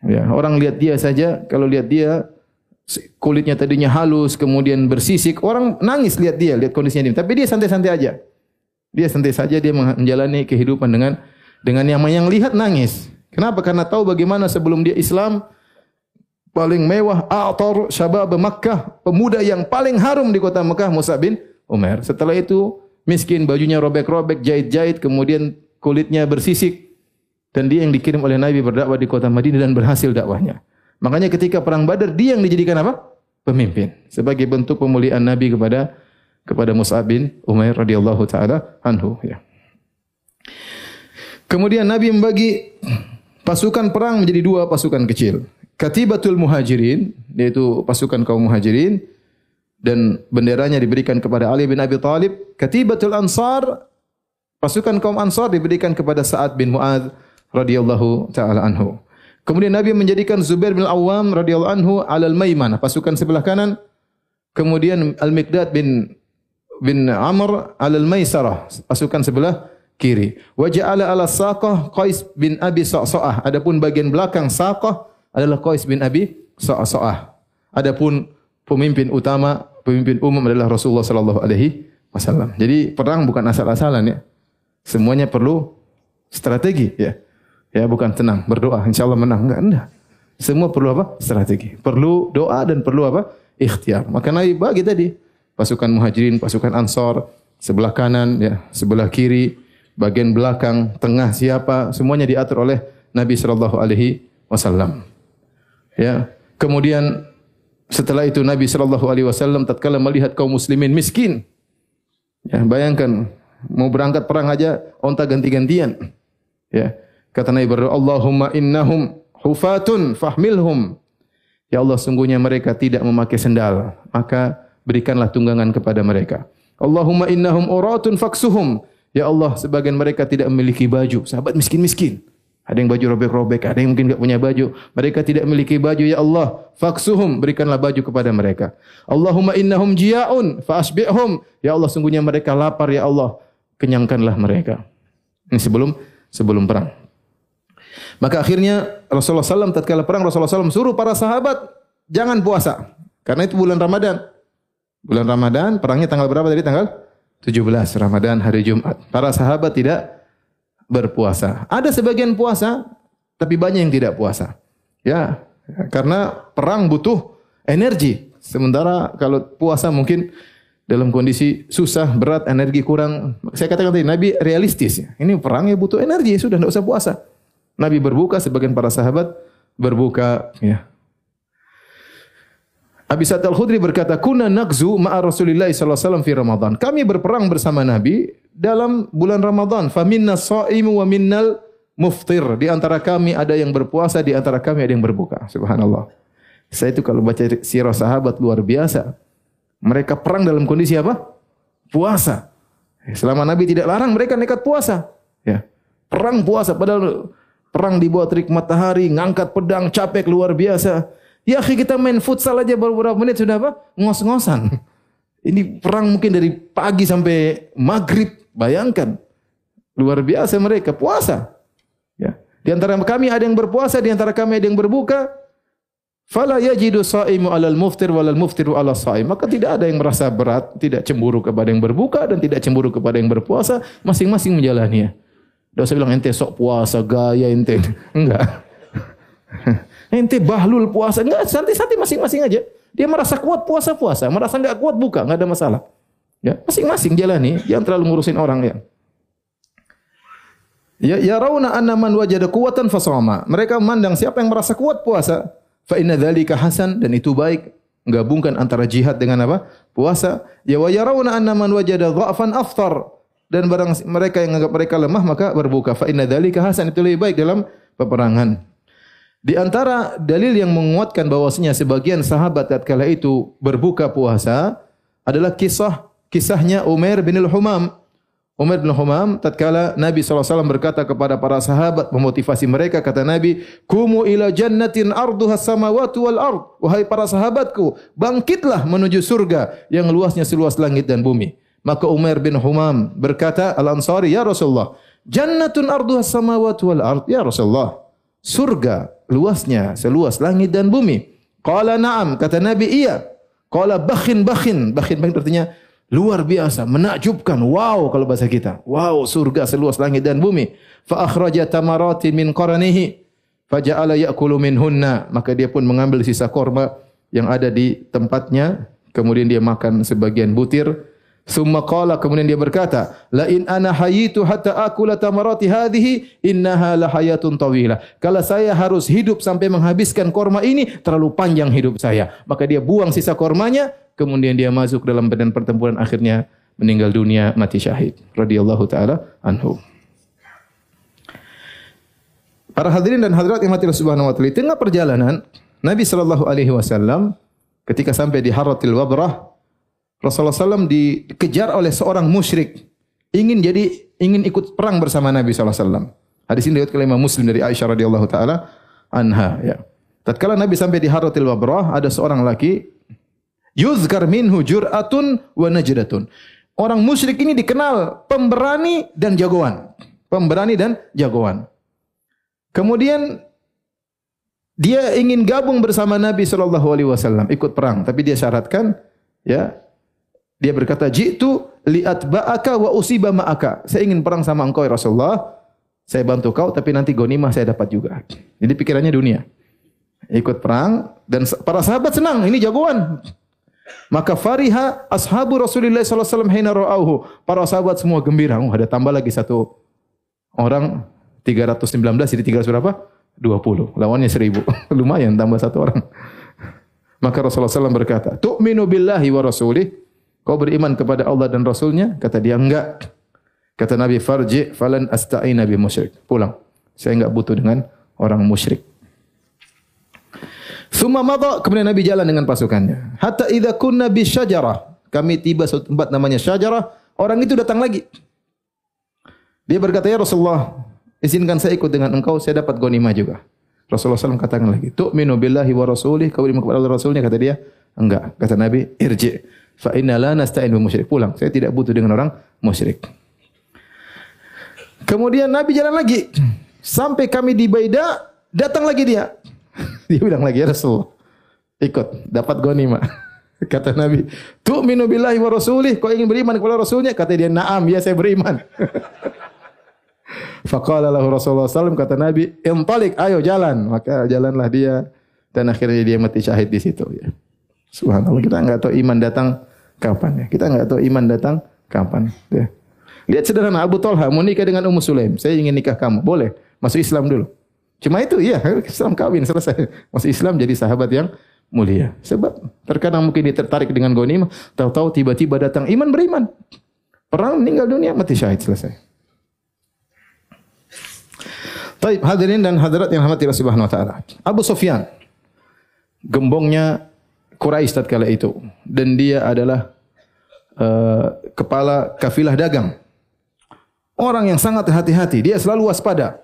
Speaker 1: Ya, orang lihat dia saja, kalau lihat dia kulitnya tadinya halus, kemudian bersisik, orang nangis lihat dia, lihat kondisinya dia. Tapi dia santai-santai aja. Dia santai saja dia menjalani kehidupan dengan dengan yang yang lihat nangis. Kenapa? Karena tahu bagaimana sebelum dia Islam paling mewah atar syabab Makkah, pemuda yang paling harum di kota Makkah Musa bin Umar. Setelah itu miskin, bajunya robek-robek, jahit-jahit, kemudian kulitnya bersisik. Dan dia yang dikirim oleh Nabi berdakwah di kota Madinah dan berhasil dakwahnya. Makanya ketika perang Badar dia yang dijadikan apa? Pemimpin sebagai bentuk pemuliaan Nabi kepada kepada Mus'ab bin Umair radhiyallahu taala anhu ya. Kemudian Nabi membagi pasukan perang menjadi dua pasukan kecil. Katibatul Muhajirin yaitu pasukan kaum Muhajirin dan benderanya diberikan kepada Ali bin Abi Thalib. Katibatul Ansar pasukan kaum Ansar diberikan kepada Sa'ad bin Mu'adz radhiyallahu taala anhu. Kemudian Nabi menjadikan Zubair bin Awam radhiyallahu anhu alal maimanah, pasukan sebelah kanan. Kemudian Al-Miqdad bin bin Amr alal maisarah, pasukan sebelah kiri. Wa ja'ala ala saqah Qais bin Abi Sa'sa'ah. Adapun bagian belakang saqah adalah Qais bin Abi Sa'sa'ah. Adapun pemimpin utama, pemimpin umum adalah Rasulullah sallallahu alaihi wasallam. Jadi perang bukan asal-asalan ya. Semuanya perlu strategi ya. Ya bukan tenang, berdoa insyaallah menang enggak enggak. Semua perlu apa? Strategi. Perlu doa dan perlu apa? Ikhtiar. Maka Nabi bagi tadi pasukan Muhajirin, pasukan Ansor, sebelah kanan ya, sebelah kiri, bagian belakang, tengah siapa, semuanya diatur oleh Nabi sallallahu alaihi wasallam. Ya. Kemudian setelah itu Nabi sallallahu alaihi wasallam tatkala melihat kaum muslimin miskin. Ya, bayangkan mau berangkat perang aja onta ganti-gantian. Ya. Kata Nabi berdoa, Allahumma innahum hufatun fahmilhum. Ya Allah, sungguhnya mereka tidak memakai sendal. Maka berikanlah tunggangan kepada mereka. Allahumma innahum uratun faksuhum. Ya Allah, sebagian mereka tidak memiliki baju. Sahabat miskin-miskin. Ada yang baju robek-robek, ada yang mungkin tidak punya baju. Mereka tidak memiliki baju, ya Allah. Faksuhum, berikanlah baju kepada mereka. Allahumma innahum jia'un, fa'asbi'hum. Ya Allah, sungguhnya mereka lapar, ya Allah. Kenyangkanlah mereka. Ini sebelum sebelum perang. Maka akhirnya Rasulullah SAW tatkala perang Rasulullah SAW suruh para sahabat jangan puasa. Karena itu bulan Ramadan. Bulan Ramadan, perangnya tanggal berapa tadi? Tanggal 17 Ramadan hari Jumat. Para sahabat tidak berpuasa. Ada sebagian puasa, tapi banyak yang tidak puasa. Ya, karena perang butuh energi. Sementara kalau puasa mungkin dalam kondisi susah, berat, energi kurang. Saya katakan tadi, Nabi realistis. Ini perang ya butuh energi, sudah tidak usah puasa. Nabi berbuka, sebagian para sahabat berbuka. Ya. Abi Sa'ad Al-Khudri berkata, Kuna naqzu ma'a Rasulullah SAW fi Ramadan. Kami berperang bersama Nabi dalam bulan Ramadan. Faminna sa'imu wa minnal muftir. Di antara kami ada yang berpuasa, di antara kami ada yang berbuka. Subhanallah. Saya itu kalau baca sirah sahabat luar biasa. Mereka perang dalam kondisi apa? Puasa. Selama Nabi tidak larang, mereka nekat puasa. Ya. Perang puasa. Padahal Perang di bawah terik matahari, ngangkat pedang, capek luar biasa. Ya akhi kita main futsal aja baru beberapa menit sudah apa? Ngos-ngosan. Ini perang mungkin dari pagi sampai maghrib. Bayangkan. Luar biasa mereka. Puasa. Ya. Di antara kami ada yang berpuasa, di antara kami ada yang berbuka. Fala yajidu sa'imu alal muftir walal muftiru ala sa'im. Maka tidak ada yang merasa berat, tidak cemburu kepada yang berbuka dan tidak cemburu kepada yang berpuasa. Masing-masing menjalaninya. Tidak usah bilang ente sok puasa, gaya ente. Enggak. ente bahlul puasa. Enggak, santai-santai masing-masing aja. Dia merasa kuat puasa-puasa, merasa enggak kuat buka, enggak ada masalah. Ya, masing-masing jalani, jangan terlalu ngurusin orang ya. Ya, ya rauna anna man wajada quwwatan fasama. Mereka memandang siapa yang merasa kuat puasa, fa inna dzalika hasan dan itu baik. Gabungkan antara jihad dengan apa? Puasa. Ya wa yarawna anna man wajada dha'fan aftar dan barang mereka yang anggap mereka lemah maka berbuka. Fa inna dzalika hasan itu lebih baik dalam peperangan. Di antara dalil yang menguatkan bahwasanya sebagian sahabat tatkala itu berbuka puasa adalah kisah kisahnya Umar bin Al-Humam. Umar bin Humam tatkala Nabi SAW berkata kepada para sahabat memotivasi mereka kata Nabi kumu ila jannatin arduha samawati wal ard wahai para sahabatku bangkitlah menuju surga yang luasnya seluas langit dan bumi maka Umar bin Humam berkata Al Ansari ya Rasulullah jannatun arduha samawati wal ard ya Rasulullah surga luasnya seluas langit dan bumi qala na'am kata Nabi iya qala bakhin bakhin bakhin bakhin artinya luar biasa, menakjubkan. Wow kalau bahasa kita. Wow, surga seluas langit dan bumi. Fa akhraja tamarati min qaranihi faja'ala ya'kulu minhunna. Maka dia pun mengambil sisa korma yang ada di tempatnya, kemudian dia makan sebagian butir. Summa qala kemudian dia berkata, la in ana hayitu hatta akula tamarati hadhihi innaha la hayatun tawila. Kalau saya harus hidup sampai menghabiskan korma ini, terlalu panjang hidup saya. Maka dia buang sisa kormanya, kemudian dia masuk dalam badan pertempuran akhirnya meninggal dunia mati syahid radhiyallahu taala anhu. Para hadirin dan hadirat yang mati subhanahu wa taala, tengah perjalanan Nabi sallallahu alaihi wasallam ketika sampai di Haratil Wabrah Rasulullah SAW dikejar oleh seorang musyrik ingin jadi ingin ikut perang bersama Nabi SAW. Hadis ini riwayat kelima Muslim dari Aisyah radhiyallahu taala anha ya. Tatkala Nabi sampai di Haratil Wabrah ada seorang laki yuzkar minhu jur'atun wa najdatun. Orang musyrik ini dikenal pemberani dan jagoan. Pemberani dan jagoan. Kemudian dia ingin gabung bersama Nabi sallallahu alaihi wasallam ikut perang tapi dia syaratkan ya dia berkata, "Jitu liat ba'aka wa usiba ma'aka." Saya ingin perang sama engkau ya Rasulullah. Saya bantu kau tapi nanti ghanimah saya dapat juga. Jadi pikirannya dunia. Ikut perang dan para sahabat senang, ini jagoan. Maka fariha ashabu Rasulullah sallallahu alaihi wasallam hina ra'auhu. Para sahabat semua gembira. Oh, ada tambah lagi satu orang 319 jadi 300 berapa? 20. Lawannya 1000. Lumayan tambah satu orang. Maka Rasulullah SAW berkata, Tu'minu billahi wa rasulih Kau beriman kepada Allah dan Rasulnya? Kata dia, enggak. Kata Nabi, farji falan asta'in nabi musyrik. Pulang. Saya enggak butuh dengan orang musyrik. Suma mada, kemudian Nabi jalan dengan pasukannya. Hatta idha kunna bi syajarah. Kami tiba suatu tempat namanya syajarah. Orang itu datang lagi. Dia berkata, ya Rasulullah, izinkan saya ikut dengan engkau, saya dapat ghanimah juga. Rasulullah SAW katakan lagi, Tu'minu billahi wa rasulih, kau beriman kepada Allah Rasulnya, kata dia, enggak. Kata Nabi, irji' fa inna la nasta'in bil musyrik. Pulang. Saya tidak butuh dengan orang musyrik. Kemudian Nabi jalan lagi. Sampai kami di Baida, datang lagi dia. Dia bilang lagi, ya Rasul, ikut, dapat ghanimah. Kata Nabi, tu'minu billahi wa rasulih, kau ingin beriman kepada Rasulnya? Kata dia, na'am, ya saya beriman. Faqala lahu Rasulullah SAW, kata Nabi, intalik, ayo jalan. Maka jalanlah dia, dan akhirnya dia mati syahid di situ. Ya. Subhanallah, kita enggak tahu iman datang kapan ya. Kita enggak tahu iman datang kapan ya. Lihat sederhana Abu Talha mau nikah dengan Ummu Sulaim. Saya ingin nikah kamu. Boleh. Masuk Islam dulu. Cuma itu iya, Islam kawin selesai. Masuk Islam jadi sahabat yang mulia. Sebab terkadang mungkin dia tertarik dengan ghanimah, tahu-tahu tiba-tiba datang iman beriman. Perang meninggal dunia mati syahid selesai. Baik, hadirin dan hadirat yang rahmati Allah Subhanahu wa taala. Abu Sufyan gembongnya Quraisy tatkala itu dan dia adalah uh, kepala kafilah dagang. Orang yang sangat hati-hati, dia selalu waspada.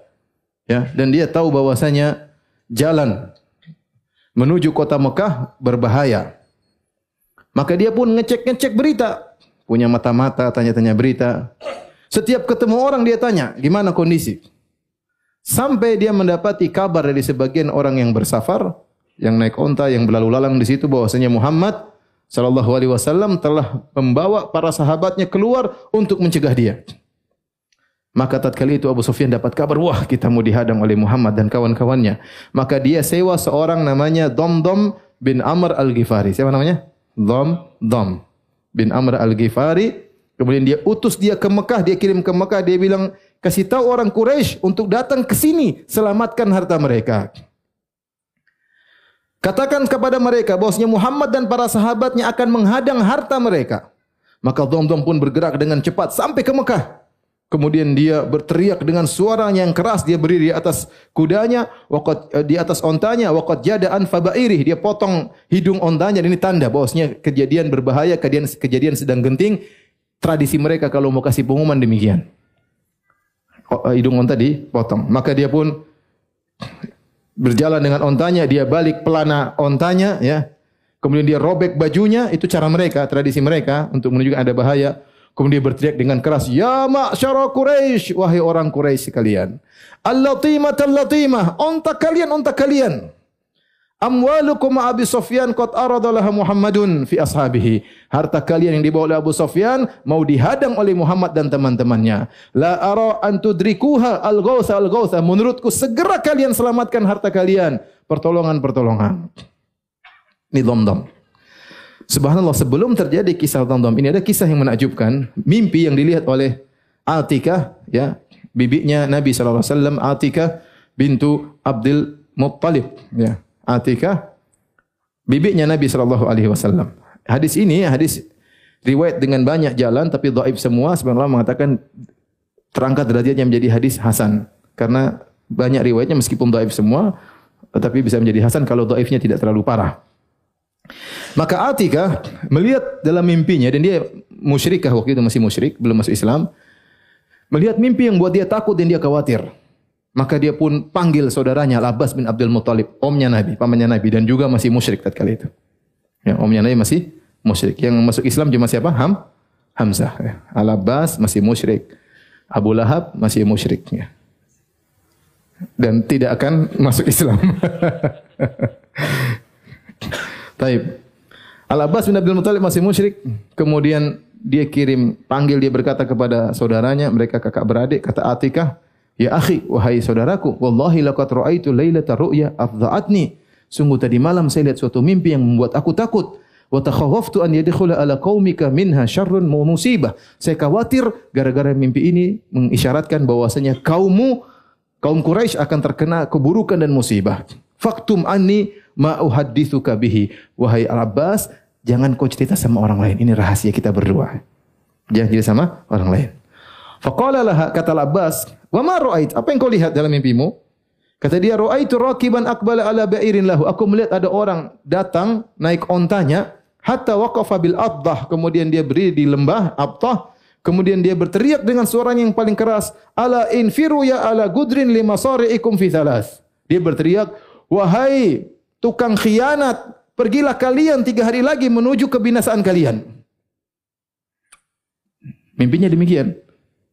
Speaker 1: Ya, dan dia tahu bahwasanya jalan menuju kota Mekah berbahaya. Maka dia pun ngecek-ngecek berita, punya mata-mata tanya-tanya berita. Setiap ketemu orang dia tanya, gimana kondisi? Sampai dia mendapati kabar dari sebagian orang yang bersafar, yang naik onta yang berlalu lalang di situ bahwasanya Muhammad sallallahu alaihi wasallam telah membawa para sahabatnya keluar untuk mencegah dia. Maka tatkala itu Abu Sufyan dapat kabar, wah kita mau dihadang oleh Muhammad dan kawan-kawannya. Maka dia sewa seorang namanya Domdom bin Amr al-Ghifari. Siapa namanya? Dom Dom bin Amr al-Ghifari. Kemudian dia utus dia ke Mekah, dia kirim ke Mekah, dia bilang, kasih tahu orang Quraisy untuk datang ke sini, selamatkan harta mereka. Katakan kepada mereka bahwasanya Muhammad dan para sahabatnya akan menghadang harta mereka. Maka Domdom pun bergerak dengan cepat sampai ke Mekah. Kemudian dia berteriak dengan suara yang keras. Dia berdiri di atas kudanya, waqad, eh, di atas ontanya. Waqad jada'an fabairih. Dia potong hidung ontanya. Ini tanda bahwasanya kejadian berbahaya, kejadian, kejadian sedang genting. Tradisi mereka kalau mau kasih pengumuman demikian. Eh, hidung onta dipotong. Maka dia pun berjalan dengan ontanya. Dia balik pelana ontanya. ya. Kemudian dia robek bajunya. Itu cara mereka, tradisi mereka untuk menunjukkan ada bahaya. Kemudian dia berteriak dengan keras, Ya ma'asyara Quraisy, wahai orang Quraisy sekalian. Al-latimah al-latimah, onta kalian, onta kalian. Amwalukum Abi Sufyan qad aradalaha Muhammadun fi ashabihi. Harta kalian yang dibawa oleh Abu Sufyan mau dihadang oleh Muhammad dan teman-temannya. La ara an tudrikuha al-ghausa al-ghausa. Menurutku segera kalian selamatkan harta kalian. Pertolongan-pertolongan. Ini dom-dom. Subhanallah sebelum terjadi kisah Dhamdham ini ada kisah yang menakjubkan, mimpi yang dilihat oleh Atikah ya, bibinya Nabi sallallahu alaihi wasallam Atikah bintu Abdul Muttalib ya. Atikah bibinya Nabi sallallahu alaihi wasallam. Hadis ini hadis riwayat dengan banyak jalan tapi dhaif semua sebenarnya mengatakan terangkat derajatnya menjadi hadis hasan karena banyak riwayatnya meskipun dhaif semua tetapi bisa menjadi hasan kalau dhaifnya tidak terlalu parah. Maka Atika melihat dalam mimpinya dan dia musyrikah waktu itu masih musyrik, belum masuk Islam. Melihat mimpi yang buat dia takut dan dia khawatir. Maka dia pun panggil saudaranya Al-Abbas bin Abdul Muttalib, omnya Nabi, pamannya Nabi dan juga masih musyrik tatkala itu. Ya, omnya Nabi masih musyrik. Yang masuk Islam cuma siapa? Ham Hamzah. Ya. Al-Abbas masih musyrik. Abu Lahab masih musyrik. Ya. Dan tidak akan masuk Islam. Taib. Al-Abbas bin Abdul Muttalib masih musyrik. Kemudian dia kirim, panggil dia berkata kepada saudaranya, mereka kakak beradik, kata Atikah, Ya akhi, wahai saudaraku, Wallahi laqad ra'aitu laylata ru'ya afdha'atni. Sungguh tadi malam saya lihat suatu mimpi yang membuat aku takut. Wa takhawaftu an yadkhula ala qaumika minha syarrun wa musibah. Saya khawatir gara-gara mimpi ini mengisyaratkan bahwasanya kaummu kaum Quraisy akan terkena keburukan dan musibah. Faktum anni ma uhaddithuka bihi wahai Al-Abbas jangan kau cerita sama orang lain ini rahasia kita berdua jangan cerita sama orang lain faqala laha kata Al-Abbas wa ma ra'ait apa yang kau lihat dalam mimpimu? Kata dia ra'aitu raqiban aqbala ala ba'irin lahu. Aku melihat ada orang datang naik ontanya hatta waqafa bil addah kemudian dia berdiri di lembah abtah. Kemudian dia berteriak dengan suara yang paling keras ala infiru ya ala gudrin lima sari'ikum fi thalas dia berteriak wahai tukang khianat, pergilah kalian tiga hari lagi menuju kebinasaan kalian. Mimpinya demikian.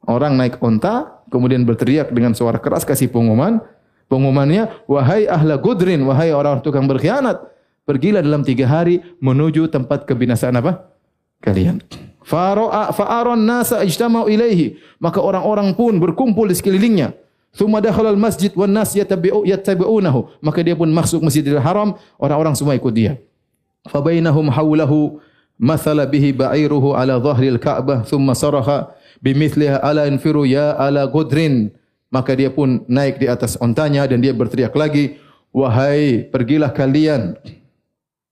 Speaker 1: Orang naik onta, kemudian berteriak dengan suara keras kasih pengumuman. Pengumumannya, wahai ahla gudrin, wahai orang tukang berkhianat, pergilah dalam tiga hari menuju tempat kebinasaan apa? Kalian. Faro'a fa'aron nasa ijtama'u ilaihi. Maka orang-orang pun berkumpul di sekelilingnya. Thumma dakhala al-masjid wan nas yatabi'u yattabi'unahu. Maka dia pun masuk Masjidil Haram, orang-orang semua ikut dia. Fa bainahum hawlahu mathala bihi ba'iruhu ala dhahri al-Ka'bah thumma saraha bimithliha ala infiru ya ala gudrin. Maka dia pun naik di atas ontanya dan dia berteriak lagi, "Wahai, pergilah kalian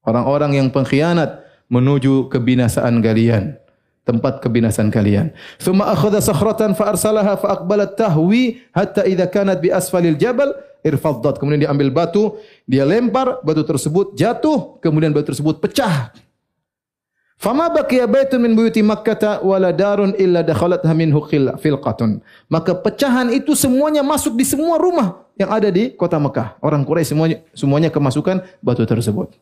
Speaker 1: orang-orang yang pengkhianat menuju kebinasaan kalian." tempat kebinasan kalian. Thumma akhadha sakhratan fa arsalaha fa tahwi hatta idza kanat bi asfalil jabal irfaddat. Kemudian dia ambil batu, dia lempar, batu tersebut jatuh, kemudian batu tersebut pecah. Fama baqiya baitun min buyuti Makkah wala darun illa dakhalatha minhu filqatun. Maka pecahan itu semuanya masuk di semua rumah yang ada di kota Mekah. Orang Quraisy semuanya semuanya kemasukan batu tersebut.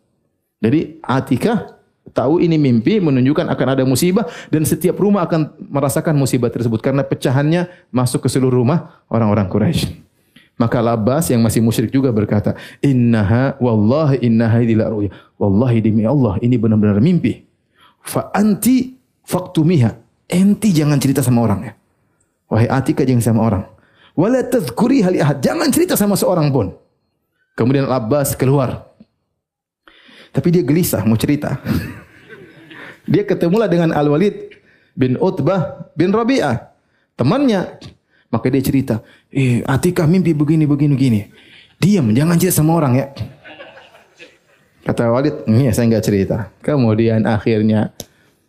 Speaker 1: Jadi Atikah tahu ini mimpi menunjukkan akan ada musibah dan setiap rumah akan merasakan musibah tersebut karena pecahannya masuk ke seluruh rumah orang-orang Quraisy. Maka Labas yang masih musyrik juga berkata, Innaha wallahi innaha idila ruya. Wallahi demi Allah, ini benar-benar mimpi. Fa anti faktumiha. Enti jangan cerita sama orang ya. Wahai Atika jangan sama orang. Wala tadhkuri hal. Jangan cerita sama seorang pun. Kemudian Al-Abbas keluar. Tapi dia gelisah mau cerita. dia ketemulah dengan Al-Walid bin Utbah bin Rabi'ah. Temannya. Maka dia cerita. Eh, Atika mimpi begini, begini, begini. Diam, jangan cerita sama orang ya. Kata Walid, ini saya enggak cerita. Kemudian akhirnya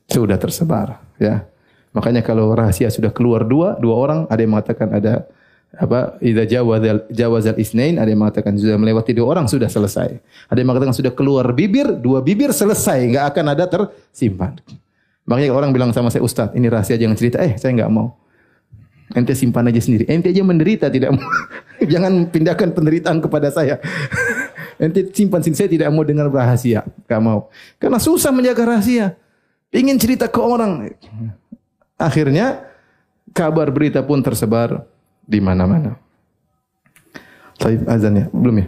Speaker 1: sudah tersebar. Ya, makanya kalau rahasia sudah keluar dua, dua orang, ada yang mengatakan ada apa? Ida jawazal jawazal isnain, ada yang mengatakan sudah melewati dua orang sudah selesai. Ada yang mengatakan sudah keluar bibir, dua bibir selesai, enggak akan ada tersimpan. Makanya orang bilang sama saya Ustaz, ini rahasia jangan cerita. Eh, saya enggak mau. Ente simpan aja sendiri. Ente aja menderita tidak mau. Jangan pindahkan penderitaan kepada saya. Ente simpan sini. Saya tidak mau dengar rahasia. Enggak mau. Karena susah menjaga rahasia. Ingin cerita ke orang. Akhirnya kabar berita pun tersebar di mana-mana. Taib azan ya? Belum ya?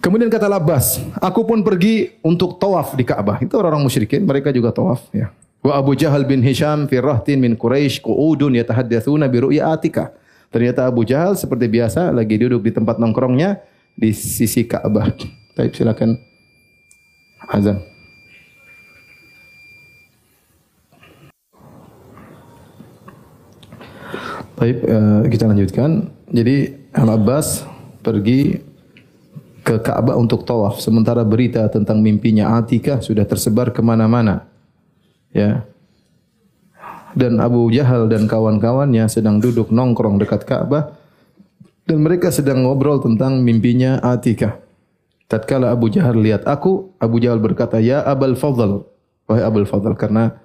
Speaker 1: Kemudian kata Labas, aku pun pergi untuk tawaf di Ka'bah. Itu orang-orang musyrikin, mereka juga tawaf. Ya. Wa Abu Jahal bin Hisham fi rahtin min Quraisy qu'udun yatahaddatsuna bi ru'ya Atika. Ternyata Abu Jahal seperti biasa lagi duduk di tempat nongkrongnya di sisi Ka'bah. Baik, silakan azan. Baik, uh, kita lanjutkan. Jadi Al-Abbas pergi ke Ka'bah untuk tawaf. Sementara berita tentang mimpinya Atika sudah tersebar ke mana-mana ya dan Abu Jahal dan kawan-kawannya sedang duduk nongkrong dekat Ka'bah dan mereka sedang ngobrol tentang mimpinya Atika. Tatkala Abu Jahal lihat aku, Abu Jahal berkata, "Ya Abul Fadl." Wahai Abul Fadl karena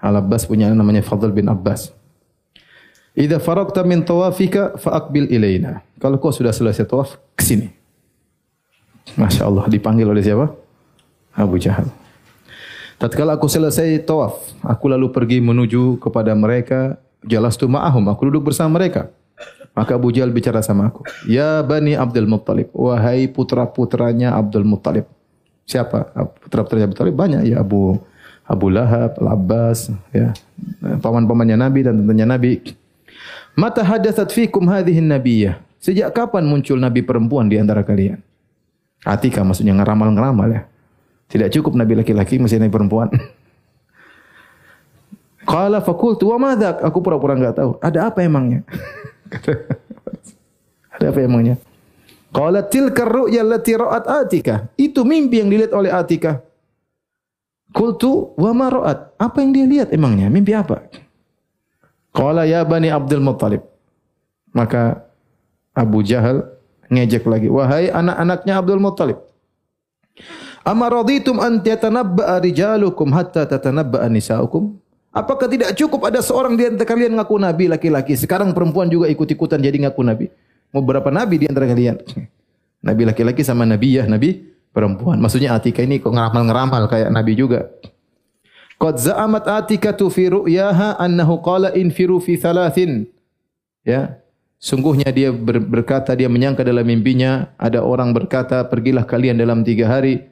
Speaker 1: Al-Abbas punya namanya Fadl bin Abbas. "Idza faragta min tawafika fa'aqbil ilaina." Kalau kau sudah selesai tawaf, ke sini. Masya Allah dipanggil oleh siapa? Abu Jahal. Tatkala aku selesai tawaf, aku lalu pergi menuju kepada mereka, jelas tu ma'ahum, aku duduk bersama mereka. Maka Abu Jahal bicara sama aku, Ya Bani Abdul Muttalib, wahai putra-putranya Abdul Muttalib. Siapa? Putra-putranya Abdul Muttalib banyak, ya Abu Abu Lahab, Al-Abbas, ya, paman-pamannya Nabi dan tentunya Nabi. Mata hadathat fikum hadhihi nabiyah. Sejak kapan muncul Nabi perempuan di antara kalian? Atika maksudnya ngeramal-ngeramal ya. Tidak cukup nabi laki-laki, mesti nabi perempuan. Qala faqultu wa madza? Aku pura-pura enggak tahu. Ada apa emangnya? Ada apa emangnya? Qala tilka ru'ya allati ra'at Atika. Itu mimpi yang dilihat oleh Atika. Qultu wa ma ra'at? Apa yang dia lihat emangnya? Mimpi apa? Qala ya bani Abdul Muttalib. Maka Abu Jahal ngejek lagi, wahai anak-anaknya Abdul Muttalib. Amma raditum an tatanabba'a rijalukum hatta tatanabba'a nisa'ukum? Apakah tidak cukup ada seorang di antara kalian ngaku nabi laki-laki? Sekarang perempuan juga ikut-ikutan jadi ngaku nabi. Mau berapa nabi di antara kalian? Nabi laki-laki sama nabi ya, nabi perempuan. Maksudnya Atika ini kok ngeramal-ngeramal kayak nabi juga. Qad za'amat Atika tu fi ru'yaha annahu qala infiru fi thalathin. Ya. Sungguhnya dia berkata, dia menyangka dalam mimpinya, ada orang berkata, pergilah kalian dalam tiga hari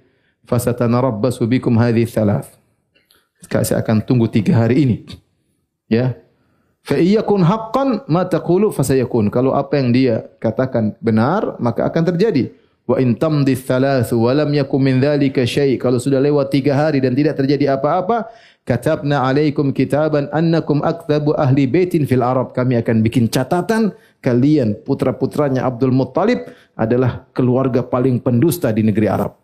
Speaker 1: fasatanarabbasu bikum hadhihi thalath. Saya akan tunggu tiga hari ini. Ya. Fa iyakun haqqan ma taqulu fasayakun. Kalau apa yang dia katakan benar, maka akan terjadi. Wa in tamdi thalath wa lam yakum min dhalika syai. Kalau sudah lewat tiga hari dan tidak terjadi apa-apa, katabna alaikum kitaban annakum akthabu ahli baitin fil arab. Kami akan bikin catatan kalian putra-putranya Abdul Muttalib adalah keluarga paling pendusta di negeri Arab.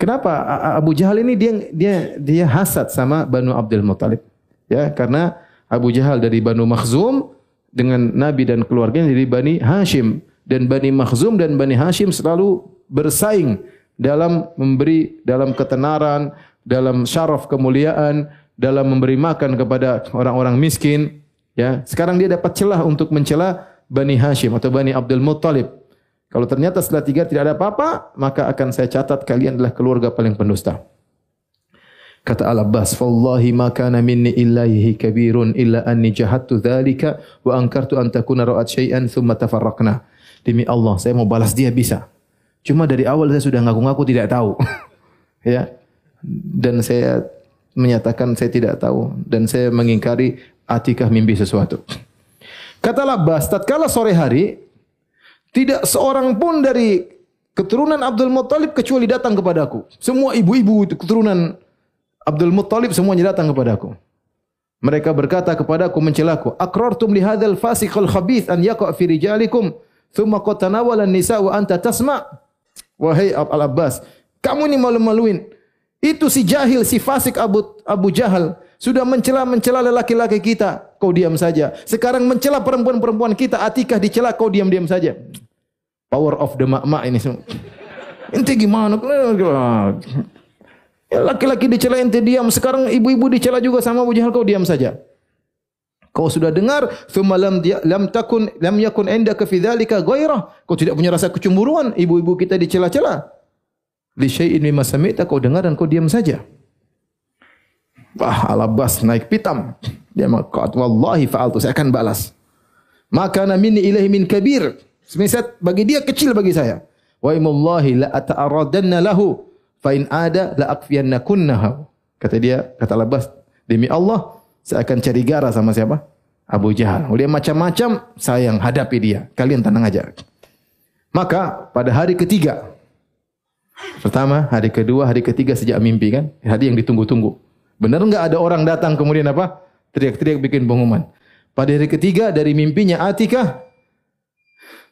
Speaker 1: Kenapa Abu Jahal ini dia dia dia hasad sama Banu Abdul Muttalib? Ya, karena Abu Jahal dari Banu Makhzum dengan Nabi dan keluarganya dari Bani Hashim dan Bani Makhzum dan Bani Hashim selalu bersaing dalam memberi dalam ketenaran, dalam syaraf kemuliaan, dalam memberi makan kepada orang-orang miskin. Ya, sekarang dia dapat celah untuk mencela Bani Hashim atau Bani Abdul Muttalib. Kalau ternyata setelah tiga tidak ada apa-apa, maka akan saya catat kalian adalah keluarga paling pendusta. Kata Al-Abbas, "Wallahi ma kana minni illahi kabirun illa anni jahattu dzalika wa ankartu an takuna ra'at syai'an thumma tafarraqna." Demi Allah, saya mau balas dia bisa. Cuma dari awal saya sudah ngaku-ngaku tidak tahu. ya. Dan saya menyatakan saya tidak tahu dan saya mengingkari Atikah mimpi sesuatu. Kata Abbas, tatkala sore hari tidak seorang pun dari keturunan Abdul Muttalib kecuali datang kepadaku. Semua ibu-ibu keturunan Abdul Muttalib semuanya datang kepadaku. Mereka berkata kepadaku mencelaku, "Aqrartum li hadzal fasiqal khabith an yaqa fi rijalikum, thumma qad tanawala an-nisa wa anta tasma'?" Wahai Al-Abbas, kamu ini malu-maluin. Itu si jahil, si fasik Abu Abu Jahal sudah mencela-mencela lelaki-laki kita, kau diam saja. Sekarang mencela perempuan-perempuan kita, Atikah dicela, kau diam-diam saja. Power of the mak-mak ini semua. Ente gimana? Ya, laki-laki dicela ente diam. Sekarang ibu-ibu dicela juga sama Abu Jahal kau diam saja. Kau sudah dengar thumma lam lam takun lam yakun indaka fi dzalika ghairah. Kau tidak punya rasa kecemburuan ibu-ibu kita dicela-cela. Li syai'in mimma sami'ta kau dengar dan kau diam saja. Wah, alabas naik pitam. Dia mengatakan, wallahi fa'altu, saya akan balas. Maka minni ilahi min kabir. Semisal bagi dia kecil bagi saya. Wa imullahi la ata'aradanna lahu fa in ada la akfiyanna kunnahu. Kata dia, kata Labas, demi Allah, saya akan cari gara sama siapa? Abu Jahal. Dia macam-macam, saya yang hadapi dia. Kalian tenang aja. Maka pada hari ketiga, pertama, hari kedua, hari ketiga sejak mimpi kan, hari yang ditunggu-tunggu. Benar enggak ada orang datang kemudian apa? Teriak-teriak bikin pengumuman. Pada hari ketiga dari mimpinya Atika,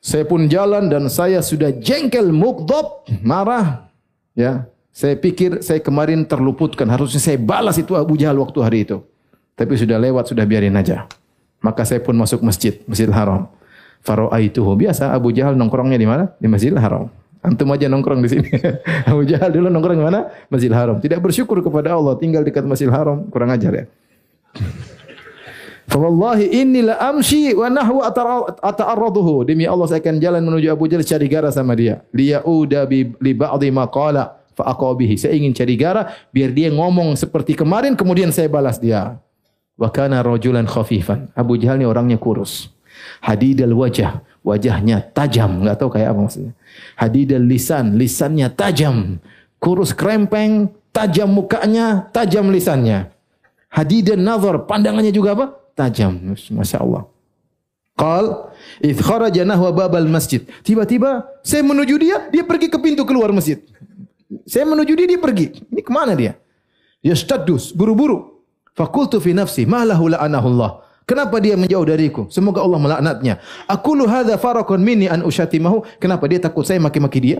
Speaker 1: saya pun jalan dan saya sudah jengkel, mukdob, marah. Ya, saya pikir saya kemarin terluputkan. Harusnya saya balas itu Abu Jahal waktu hari itu. Tapi sudah lewat, sudah biarin aja. Maka saya pun masuk masjid, Masjidil Haram. Faro'aituhu. Biasa Abu Jahal nongkrongnya di mana? Di Masjidil Haram. Antum aja nongkrong di sini. Abu Jahal dulu nongkrong di mana? Masjidil Haram. Tidak bersyukur kepada Allah. Tinggal dekat Masjidil Haram. Kurang ajar ya. Fawallahi inni la amshi wa nahwa ata'arraduhu. Demi Allah saya akan jalan menuju Abu Jahal cari gara sama dia. Liya'uda bi li ba'dhi ma qala fa aqabihi. Saya ingin cari gara biar dia ngomong seperti kemarin kemudian saya balas dia. Wa kana rajulan khafifan. Abu Jahal ni orangnya kurus. Hadidal wajah, wajahnya tajam, enggak tahu kayak apa maksudnya. Hadidal lisan, lisannya tajam. Kurus krempeng, tajam mukanya, tajam lisannya. Hadidan nazar, pandangannya juga apa? Tajam. Masya Allah. Qal, idh kharaja nahwa babal masjid. Tiba-tiba saya menuju dia, dia pergi ke pintu keluar masjid. Saya menuju dia, dia pergi. Ini kemana dia? Yastadus, buru-buru. Fakultu fi nafsi, ma lahu la'anahullah. Kenapa dia menjauh dariku? Semoga Allah melaknatnya. Aku lu hadha farakun minni an ushatimahu. Kenapa dia takut saya maki-maki dia?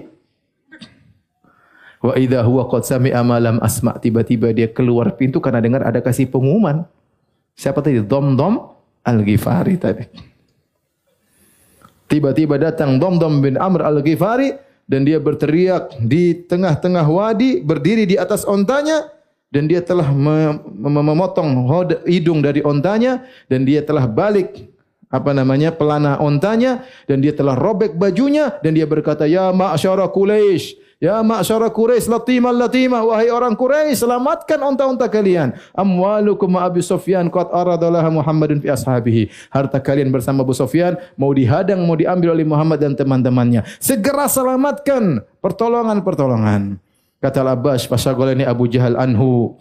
Speaker 1: Wa idha huwa qad sami'a ma lam asma' tiba-tiba dia keluar pintu karena dengar ada kasih pengumuman. Siapa tadi? Dom-dom Al-Ghifari tadi. Tiba-tiba datang Dom-dom bin Amr Al-Ghifari dan dia berteriak di tengah-tengah wadi berdiri di atas ontanya dan dia telah memotong hidung dari ontanya dan dia telah balik apa namanya pelana ontanya dan dia telah robek bajunya dan dia berkata ya ma'syara quraisy Ya ma'syara Quraisy latimah latimah wahai orang Quraisy selamatkan unta-unta kalian. Amwalukum ma Abi Sufyan qad aradalah Muhammadun fi ashabihi. Harta kalian bersama Abu Sufyan mau dihadang mau diambil oleh Muhammad dan teman-temannya. Segera selamatkan pertolongan-pertolongan. Kata Al-Abbas ini Abu Jahal anhu.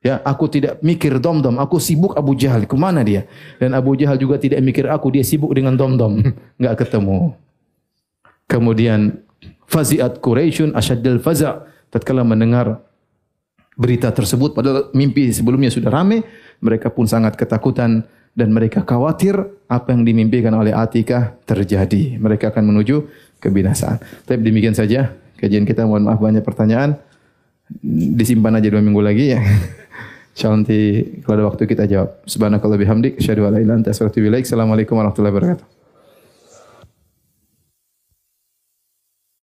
Speaker 1: Ya, aku tidak mikir dom-dom, aku sibuk Abu Jahal. Ke mana dia? Dan Abu Jahal juga tidak mikir aku, dia sibuk dengan dom-dom. Enggak ketemu. Kemudian faziat Quraisyun asyaddal faza tatkala mendengar berita tersebut padahal mimpi sebelumnya sudah ramai mereka pun sangat ketakutan dan mereka khawatir apa yang dimimpikan oleh Atikah terjadi mereka akan menuju kebinasaan tapi demikian saja kajian kita mohon maaf banyak pertanyaan. Disimpan aja dua minggu lagi ya. Insyaallah nanti kalau ada waktu kita jawab. Subhanakallah bihamdik asyhadu an la ilaha illa anta astaghfiruka wa atubu ilaik. Assalamualaikum warahmatullahi wabarakatuh